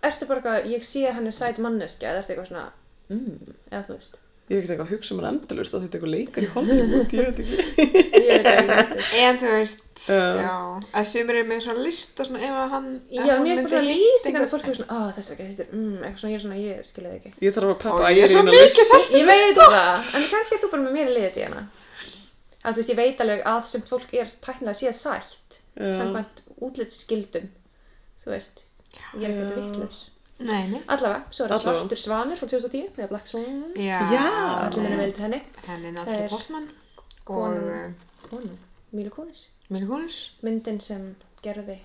ertu bara eitthvað, ég sé að hann er sæt manneskja, eða ertu eitthvað svona, mm, eða þú veist. Ég er ekkert eitthvað að hugsa um hann endalust að þetta er eitthvað leikar í Hollywood, ég veit ekki. Ég veit ekki. En þú veist, Já. já, að sumir eru með svona lista svona ef að hann Já, hann mér er bara að einhvern- fólk er svona, að þess að þetta er, mm, eitthvað svona, ég er svona, ég skilja það ekki. Ég þarf að peppa ég er svo Ægir í mikið lista. þessi Ég veit það, en kannski ert þú bara með mér í liðið í hana. Að þú veist, ég veit alveg að sem fólk er tæknilega síðan sætt, samkvæmt útlitsskildum, þú veist, ég er ekki Já. Þetta. Nei, nei. Allavega, svo er það. Svartur Svanur frá 2010, eða Black Swan, Já. Já. allir minna vel til henni, Henni er er Portman og konan. uh, konum, Mílu Kónis. Mila Kunis. Myndin sem gerði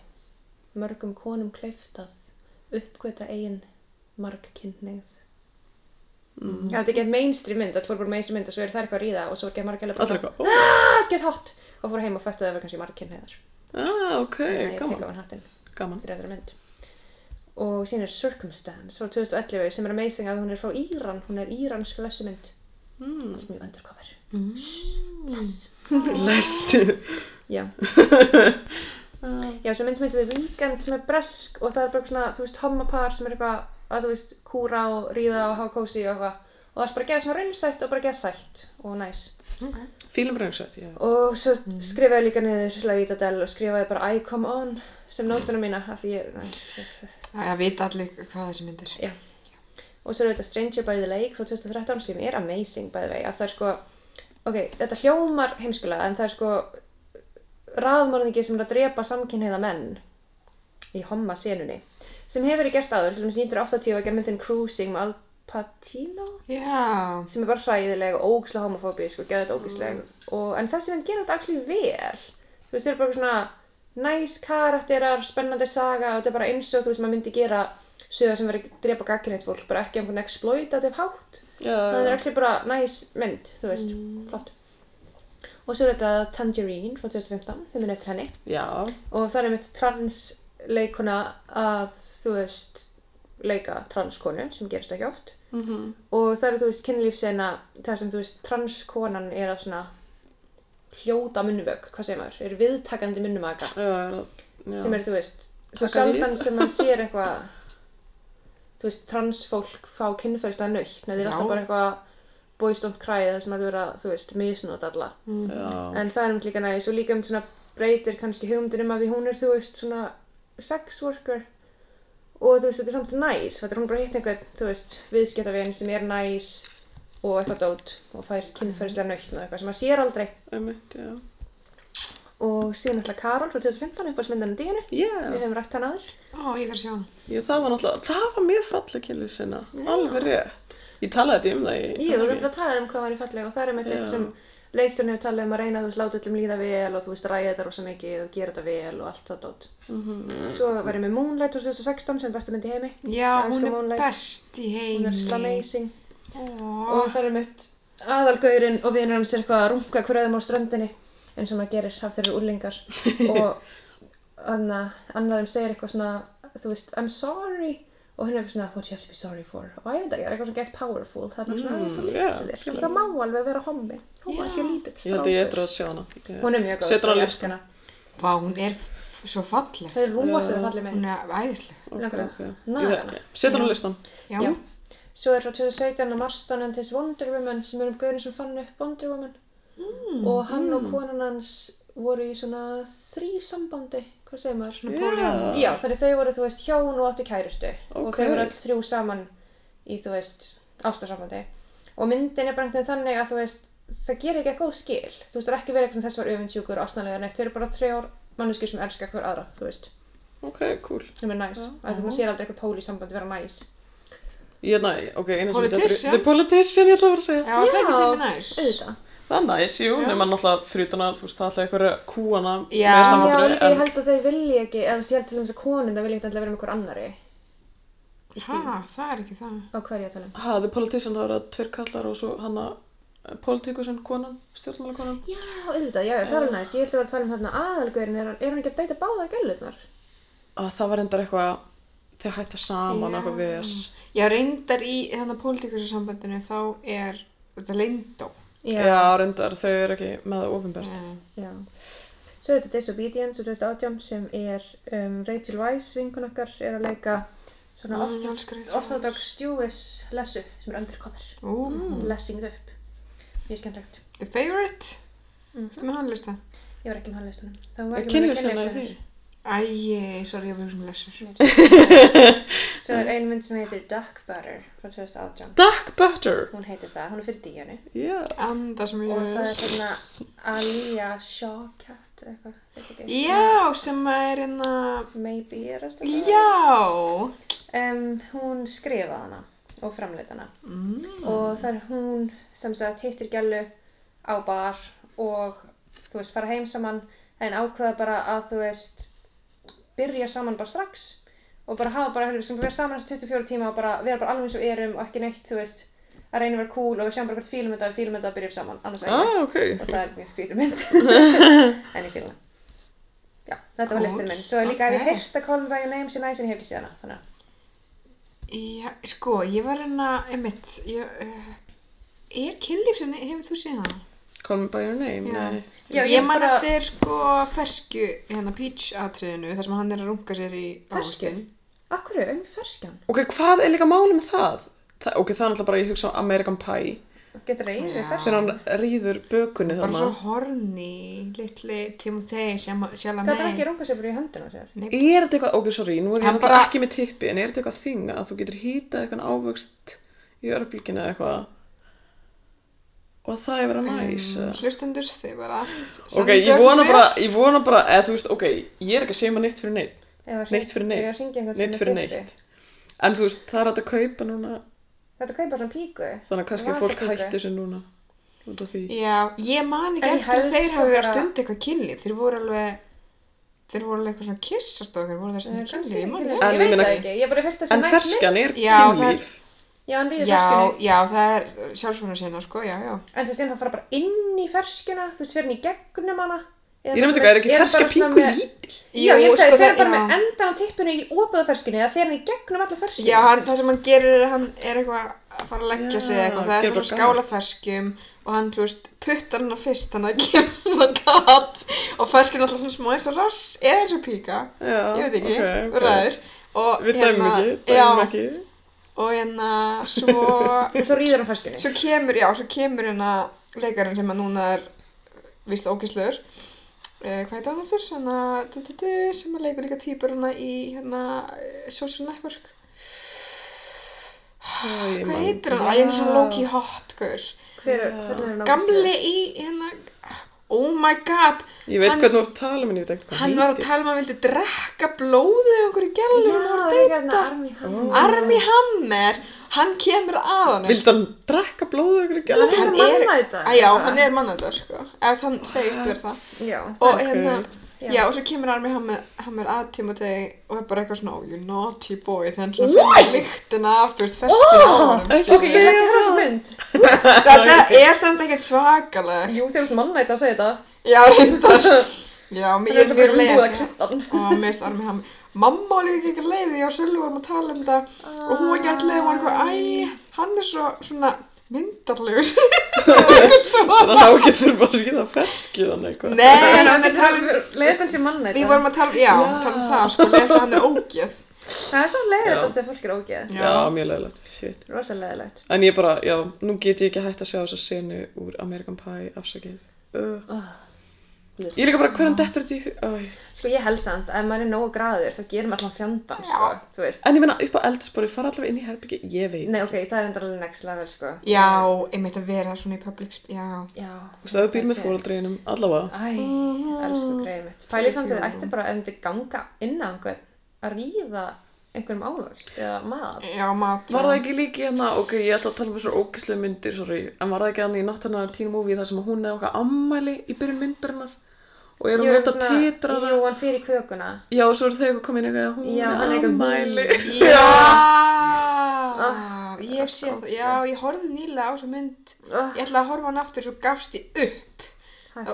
mörgum konum kleift að uppgöta eigin margkynneið. Mm. Já, þetta er gett mainstream mynd, þetta fór bara mainstream mynd og svo er það eitthvað að ríða og svo er gett margkynneið Allir eitthvað, ó, ah, get hot og fór heim og föttu það var kannski margkynneið ah, ok, ég tek á gaman, gaman. Og síðan er Circumstance frá 2011 sem er amazing að hún er frá Íran. Hún er íransk lesumynd. Mm. mjög undercover. Lessu. já. Já, sem mynd sem heitir The Weeknd sem er bresk og það er bara svona, þú veist, hommapar sem er eitthvað að þú veist, kúra og ríða og hafa kósi og eitthvað. Og það er bara að geða svona raunsætt og bara geða sætt og næs. Ok. Fílum reynsætt, já. og svo skrifaði ég líka niður La Vida Del og skrifaði bara I Come On sem nótuna mína af því ég, næ, það vita allir hvað þessi myndir. Já. Og svo er þetta Stranger by the Lake frá 2013 sem er amazing by the way. Að það er sko, ok, þetta hljómar heimskulega en það er sko raðmörningi sem er að drepa samkynheiða menn í homma senunni sem hefur verið gert áður, til dæmis 1980 var gerð myndin Cruising með Al Patino Já. sem er bara hræðileg og ógislega homofóbísk og þetta ógisleg og, en þessi mynd gera þetta actually vel þú veist, þeir eru bara svona næs karakterar, spennandi saga og þetta er bara eins og þú veist, maður myndi gera sögur sem verið að drepa gagginleitt fólk bara ekki einhvern exploitative hátt. Já, það er actually bara næs mynd, þú veist, flott. Og svo er þetta Tangerine frá 2015, þeim er eftir henni. Já, og það er mitt transleikuna að þú veist leika transkonu sem gerist ekki oft. Mhm, og það eru þú veist kynlífsena það sem þú veist transkonan er að svona hljóta munnvögg, hvað segir maður, er viðtakandi já. sem er þú veist svo sjaldan sem maður sér eitthvað þú veist transfólk fá kynferðslega nöytt, neður Já. alltaf bara eitthvað cry það sem að vera þú veist misnót alla. Já, en það er um líka næs og líka um svona breytir kannski hugmyndir um að því hún er þú veist svona sex worker. Og þú veist þetta er samt næs þetta er hún bara hitt einhvern þú veist viðskiptavinn sem er næs og eitthvað dót og fær kynferðislega nöytt og eitthvað sem maður sér aldrei einmitt, já. og síðan alltaf Karol frá 2015 uppáhaldsmyndinu díinu Já, við hefum rætt hann aður Ó, ég þarf að sjá hana. já, það var náttúrulega, það var mjög falleg kynlið sinna, alveg rétt. Ég talaði þetta um það í... Jú, erum bara að tala um hvað var í falleg og það er Já. eitthvað sem leikstjórn hefur talað um að reyna að þú veist láta öllum líða vel og þú veist ræða þetta rosa mikið og gera þetta vel og allt það dót. Mhm. Svo var ég með Moonlight 2016 sem besta mynd í heimi. Já, Elska hún er Moonlight. best í heimi. Hún er amazing. Ó, Og það er mitt aðalgaurinn og vinur hans er eitthvað að runga hverjum á ströndinni eins og maður gerir af þeirra úrlingar. og anna, annar þeim segir eitthvað svona, þú veist, I'm sorry. Og hún er eitthvað svona, what you have to be sorry for? Og ég veit ekki, það er eitthvað svona gett powerful. Það er svona, Mm, yeah. yeah, yeah. það má alveg vera hommi. Þó að sé lítill Ég held að ég strákur. eftir að sjá hana. Hún er mjög góð. Sko, ég elska hana. vá, hún er svo falleg. Það er rosalega fallið Hún með. er æðisleg. Ok, Langar ok. að Ég-. Setur Já. listan. Já. Já. Svo er frá 2017 að Marston and his Wonder Woman sem er um gaurin sem fann upp Wonder Woman. Mm, og hann og konan hans voru í svona þrý sambandi, hvað segir maður? Svona Já. polyamor. Já, þannig þau voru, þú veist, hjón og áttu kærustu og Ok. þau voru öll þrjú saman í, þú veist, ástarsambandi og myndin er bara einhvern veginn þannig að, þú veist, það gerir ekki að góð skil þú veist, það er ekki verið eitthvað þess var öfundsjúkur og asnalega neitt, þau eru bara þrjár manneskir sem elska hver aðra, þú veist, Ok, cool. sem er næs að þú sér aldrei eitthvað pól í sambandi vera næs Ég, næ, ok, eina sem Politician? The Politician, ég ætla að vera að segja. Já, það er ekki sem er næs. auðvitað Það er næs, jú, nema náttúrulega fyrir að, þú veist, það er alltaf einhverja kúana Já. með Já, samandru, líka ég held að þau vilja ekki, eða þú veist, ég held til þess að konun það vilja ekki alltaf vera með hver annari Hæ, það er ekki það. á að tala um. ha, The Politician, það var að tveir kallar og svo hanna politikusin, konan, stjórnmálakonan. Já, auðvitað, já, já, það er næst. Ég held að vera að tala um þarna aðalgaurin, er, hann- er hann ekki að deyta báðar gælurnar? Að það var endar eitthvað, þeir hætta saman, Já. eitthvað ves. Já, reyndar í þannig pólitíkusarsambandinu þá er þetta leyndó. Já. reyndar, þau eru ekki með það ofinbært. Já. Já. Svo er þetta Disobedience úr 2018 sem er um, Rachel Weisz, vinkun okkar, er að leika svona Mm, orthodox Jewish lessu sem er undercover. Ú, Lessing it upp. Mjög skemmtlegt. The Favorite. Mhm. Ertu með hann lista? Ég var ekki með hann listanum. Það var ekki með kynlífsina í því? Æi, sorry, ég var sem lessur. Svo er ein mynd sem heitir Duck Butter frá 2018. Duck Butter! Hún heitir það, hún er fyrir díjanu. Já. Anda sem ég Og það er þarna Alia Shawkat eitthvað, veit ekki. Já, sem er hérna... Maybe er það stöðlega. Já! Um, hún skrifaði hana og framleita hana. Mm. Og það er hún sem sagt hittir gælu á bar og þú veist fara heim saman en ákveða bara að þú veist byrja saman bara strax og bara hafa bara, sem vera saman þessi 24 tíma og bara vera bara alveg eins og erum og ekki neitt, þú veist, að reyna að vera cool og við sjáum bara hvert fílum þetta, fílum þetta að byrja saman, annars ekki. Ah, ok. og það er mjög skrítur mynd en ég fíla hana. Já, þetta var Cool. listin minn. Svo er líka Ok. okay. hef heyrt að Call Me By Your Name sé næs en ég hef ekki séð hana. Já, sko, ég var hérna, einmitt, ég, uh, er kynlífsinni, hefur þú séð hana? Call me by your name, Já. nei. Já, ég, ég man bara- eftir sko fersku, hérna Peach atriðinu, þar sem hann er að runga sér í Fersku? ávöxtin. Akkur um ferskjan? Ok, hvað er líka málið með það? það ok, það er náttúrulega bara, ég hugsa á American Pie. Getur reyðið Já. ferskjan? Þegar hann rýður bökunni Bara svo horni, litli Timothy, sjálf Gæti hann ekki með. runga sér bara í höndina á sér? Er þetta eitthvað, ok, sorry, nú er ég náttúrulega bara- ekki með tippi, en er þetta eitthvað þing að þú getur hýtað eitthvað ávöxt í örbylginu eða eitthvað og það er verið næs? Um, eða? hlustendur, þið bara ok, ég vona bara, ég vona bara, eða veist, ok, ég er ekki að segja maður neitt fyrir neitt, að Neitt fyrir hring- neitt. neitt fyrir neitt. En þú veist, það er að kaupa núna Þetta kaupa svona píku. Þannig að kannski fólk hætti þessu núna. Út af því. Já, ég man ekki En eftir að þeir hafi verið að stunda eitthvað kynlíf. Þeir voru alveg, þeir voru alveg eitthvað svona kissast okkur, voru þeir að stunda Eh, kannski kynlíf, ég man ekki, Ég veit það ekki, En ferskan er er- kynlíf. Já, hann ríður Já, ferskinu. já, það er sjálfsvona sinna, sko, já, já. En þú veist, en það fara bara inn í ferskuna, þú veist, fyrir hann í gegnum hana. Ég nefndi bara ekki, er ekki ferska bara með- lítil? Já, ég sagði, sko, það- bara já. með endan á tippinu í opöðu ferskinu, eða fer hann í gegnum alla ferskinu. Já, hann, það sem hann gerir er að hann er eitthvað að fara að leggja Já, sig eitthvað, það er bara skála ferskum og hann, þú veist, puttar hann á fyrst þannig að það kemur svona gat og ferskin alltaf svona smá eins og rass eða eins og píka, Já, ég veit ekki, ok, ok. ræður og Við dæmum ekki, já, dæmum ekki. Og hérna svo, Og svo ríður hann ferskinu. svo kemur, já, svo kemur hérna leikarinn sem að núna er vist ógislur Uh, hvað heitir hann aftur? Svona, du, du, du, sem að leikur líka týpur hana í hérna eh, Social Network Æ, Hvað heitir hann? Æ, hann er svona low-key hot, gaur. Hver, hvernig er hann Gamli í, hérna, oh my god, Ég veit Hann- hvernig þú ert að tala um henni, ég veit ekki hvað hann var að tala um að hann vildi drekka blóðið af einhverju gælur deyta. hérna Army Hammer. Hann kemur að hann. Vildi hann drekka blóður ykkur ekki alveg? Hann er hann er mannæta, sko. Eða hann segist verið það. Já. Og Ok. hérna, Já. já, og svo kemur Army Hammer, Hammer að Timotei og er bara eitthvað svona, oh, you naughty boy, þegar hann svona finnir lyktina af, þú veist, ferskinu á honum, ekki Ok, ég skilur. ætla ekki að höra þessu mynd. Þetta er samt ekkert svakaleg. Jú, þegar þú ert mannæta að segja þetta. Já, reyndar. Já, mér Það er mjög leið. og mér finnst Armi Hammer mamma var líka ekki leiði og Sölvi varum að tala um þetta og hún var ekki allir og var eitthvað æ, hann er svo svona myndarlegur Þannig að þá getur bara að skýða ferskið hann eitthvað. um við vorum að tala, já, Já. tala um það sko, leiðist að hann er ógeð Það er svo leiðið Já. ofta ef fólk er ógeð. Já, mjög leiðilegt, leiðilegt. En ég bara, já, nú get ég ekki hægt að sjá þessa senu úr American Pie, afsakið. Uh. Ég er líka bara, hverjum dettur þetta í. Sko ég held samt, ef maður er nógu graður þá gerum allan fjandan, sko. Þú veist. En ég meina, upp á eldurspori, fara allavega inn í herbyggi, ég veit. Nei, ok, það er enda alveg next level, sko. já, einmitt að vera svona í public já, Já. Þú veist, ef þú býr með fóreldreginum, allavega. Æ, elsku greið mitt. Pælið samt að þið ætti bara ef þið ganga inn á einhvern að ríða einhverjum ávöxt eða mat. já, mat Var það ekki líki hérna, ok, ég ætla að tala um þessar ógæslega myndir, sorry, en var það ekki hann í náttúrulega teen movie þar sem hún er okkar ammæli í byrjun myndarinnar og er hún auðvitað að titra það? Jú, hann fyrir kökuna. Já, og svo eru þau eitthvað komin eitthvað, hún Já, hann er er ammæli. já ég hef séð það, já, ég horfði nýlega á þessa mynd Ah. ég ætla að horfa hann aftur svo gafst ég upp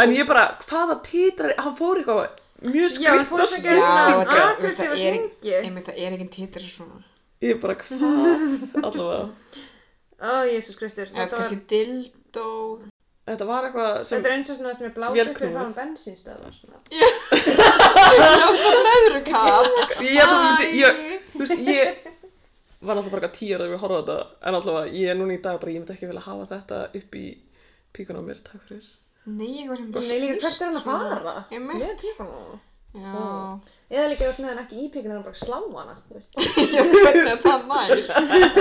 En ég bara, hvaða titrar, hann fór eitthvað mjög skrifna svo skrif. Já, það er, einmitt, það er ekki titrar svona. Ég bara, hvað? Allavega. Ó, Jésús Kristur. Þetta, var- kannski dildó. Þetta var eitthvað sem, þetta er eins og svona sem er blásið fyrir frá bensinstöðar. Svona. Já, svona leðrukat. ég ætla að myndi, ég, þú veist, ég var náttúrulega bara eitthvað ára að við horfa á þetta, en allavega, ég er núna í dag bara, ég myndi ekki vilja hafa þetta upp í píkun á mér, takk fyrir. Nei, eitthvað sem Nei, líka hvert er hann að svona- fara? Einmitt. Með tífanum. Já. Eða líka með hann ekki í píkuna, hann bara slá hana. þú veist. Já, hvernig er það næs?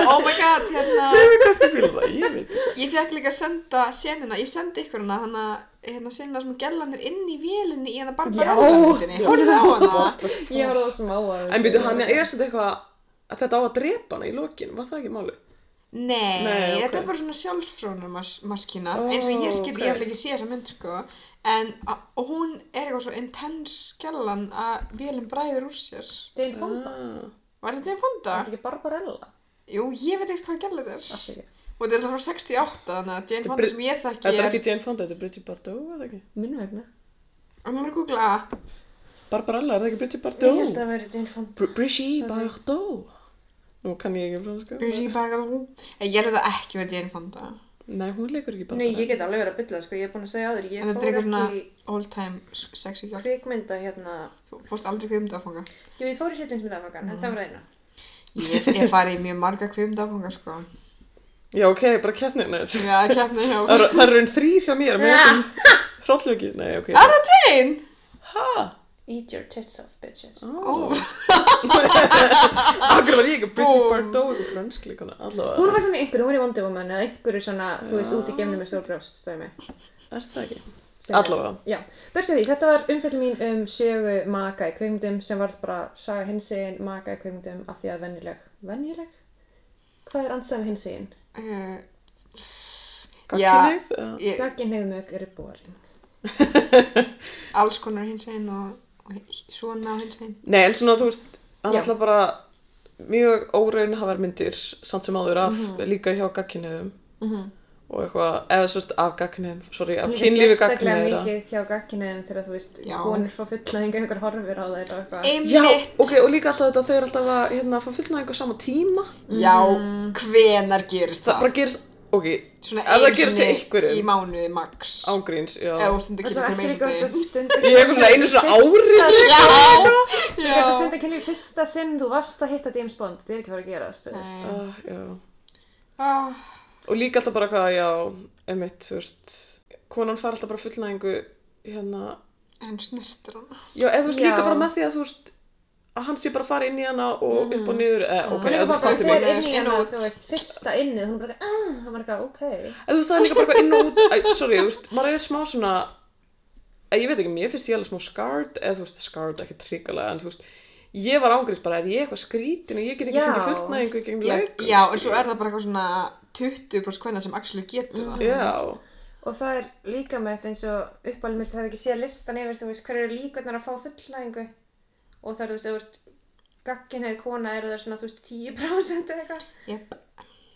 Oh my god, hérna. Segðu kannski fyrir það, ég veit ekki. Ég fekk líka að senda senuna, ég sendi ykkur hana, hana, hérna sinna sem gellanir inn í vélinni í hana Barbarella-myndinni. Horfðu á hana. Ég var það smá að En byrju, hann er þetta eitthvað, að þetta á að drepa hana í lokin, var það ekki málið? Nei, Nei, ok. þetta er bara svona sjálfsfrónarmaskina, Ó, eins og ég skil, ok. ég ætla ekki að sé þessa mynd, sko. En, og hún er eitthvað svo intens gellan að vélinn bræður úr sér. Jane Fonda. Ah. Var þetta Jane Fonda? Það er ekki Barbarella. Jú, ég veit ekkert hvað gæla þetta er. Afsakið. Og þetta er alltaf frá 68, þannig að Jane er Fonda Brit- sem ég þekki Þetta er er... ekki Jane Fonda, þetta er Bridget Bardot, eða ekki? Minn vegna. Og maður er að googla, Barbarella, er það ekki Bridget Ég held Bardot? að veri Jane Fonda. Br Brigitte Bardot. Nú kann ég ekki franska. Brigitte Bardot. En ég held að það ekki verið Jane Fonda. Nei, hún leikur ekki Nei, ég get alveg verið að bylla, sko, ég er búin að segja aður, ég En þetta er fór eitthvað svona ekki old time sexy girl. kvikmynda hérna, Þú fórst aldrei kvimdafanga. jú, ég fór í hryllingsmyndafangan, en það var eina. Ég ég farið í mjög marga kvimdafanga, sko. Já, ok, bara keppnið neitt. Já, keppni hjá. Það eru einn þrýr hjá mér, með þessum hrollvöki. Nei, ok. Er það Jane? Hæ? Eat your tits off, bitches. Ó. Akkur var ég ekki Bridget Búm. Bardot ykkur fransk líkana, allavega. Hún var svona einhverju, hún var í Wonder Woman eða einhverju svona, þú veist, út í gefni með stórbrjóst, dæmi. Er það ekki? Er- Allavega. Já, börstu því, þetta var umfjöldum mín um sögu maka í kveikmyndum sem var bara saga hinsegin maka í kveikmyndum af því að venjuleg, venjuleg? Hvað er ansæðum hins einn? Uh, eða? ég, Gagginniðmök eru boring. alls konar hins einn og, og svona á hins einn. Nei, en svona þú veist, hann ætla bara mjög óraun hafa myndir samt sem áður af líka hjá gagkinniðum Mm og eitthvað, eða sérst af gagkinniðum, sorry, af Líka kynlífi sérstaklega gagkinniðra. mikið hjá gagginniðum þegar þú veist, Já. konur fá fullnaðinga einhver horfir á þeir og eitthvað. Já, ok, og líka alltaf þetta, þau eru alltaf að hérna, fá fullnæðingu á sama tíma. Já, hvenar gerist Það það? bara gerist, ok, Svona ef það gerist sinni einhverjum. í mánuði max. ángríns, já. Eða stundu kynni er sinni. stundu Ég er eitthvað svona einu svona ári. Já, Líka þetta stundu kynni fyrsta sinn þú varst að hitta James Bond, þetta er ekki fara að gerast. Uh, já. Ah, Og líka alltaf bara hvað, já, emitt, þú veist, konan fær alltaf bara fullnæðingu, hérna, En snertir hana. já, eða þú veist, Já. líka bara með því að þú veist, að hann sé bara að fara inn í hana og upp og niður, eða, ok, Hún er eða líka þú bara fattir fyrir mig. inn í Inn og hana, þú veist, fyrsta innið, hún er bara, ah, hann var eitthvað, ok. Eða þú veist, það er líka bara eitthvað inn og út, æ, sorry, þú veist, maður er smá svona, eða ég veit ekki, mér finnst ég alveg smá scarred, eða þú veist, scarred, ekki tryggalega, en þú veist, ég var ángríns bara, er ég eitthvað skrítin og ég get ekki Já. fengið fullnæðingu í gegnum Já, leikum? já, en svo er það bara eitthvað svona 20% hvernig sem actually getur það. Já, Og það er líka með þetta eins og uppálið mitt hafi ekki séð listan yfir, þú veist, hver eru líkurnar að fá fullnæðingu og það er, þú veist, þú ert gagginheið kona eru það svona, þú veist, 10% eða eitthvað Jep.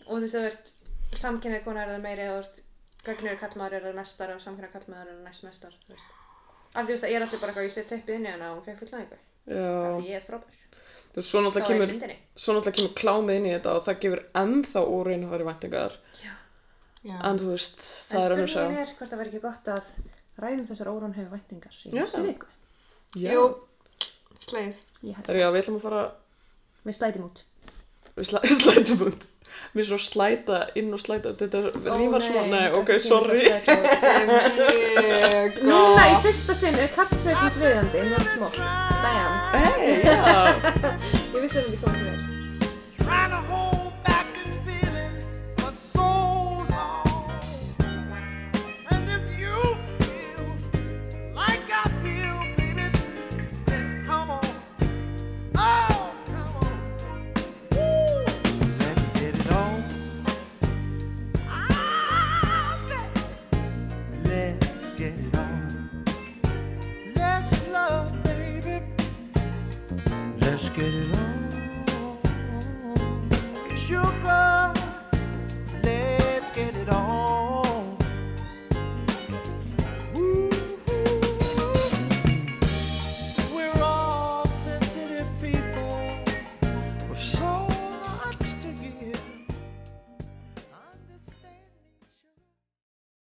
og þú veist, þú ert samkynneið kona eru það meiri og þú ert gagginheið kallmaður eru það mestar og samkynneið kallmaður eru næst mestar, þú veist. Af því, þú veist, að ég er alltaf bara eitthvað, ég set teppið inn í hana og hún fekk fullnæðingu. Af já, því ég er frábær. þú veist, svo náttúrulega kemur, svo náttúrulega kemur klámið inn í þetta og það gefur ennþá úrreinu að vera væntingar, Já. Já. en þú veist, það En er sjá. er það ekki gott að ræðum þessar órónhefðu væntingar í Já. næstu viku. Jú, sleið. Er já, við ætlum að fara, Við slætum út. við slæ, slætum út. Mér er svo slæta inn og slæta, þetta rýmar smá, nei, ok, sorry. Mjög Núna í gott. fyrsta sinn er catchphrase mitt viðandi, not small. Bam. Hey, já. Ég vissi að það myndi koma til þér.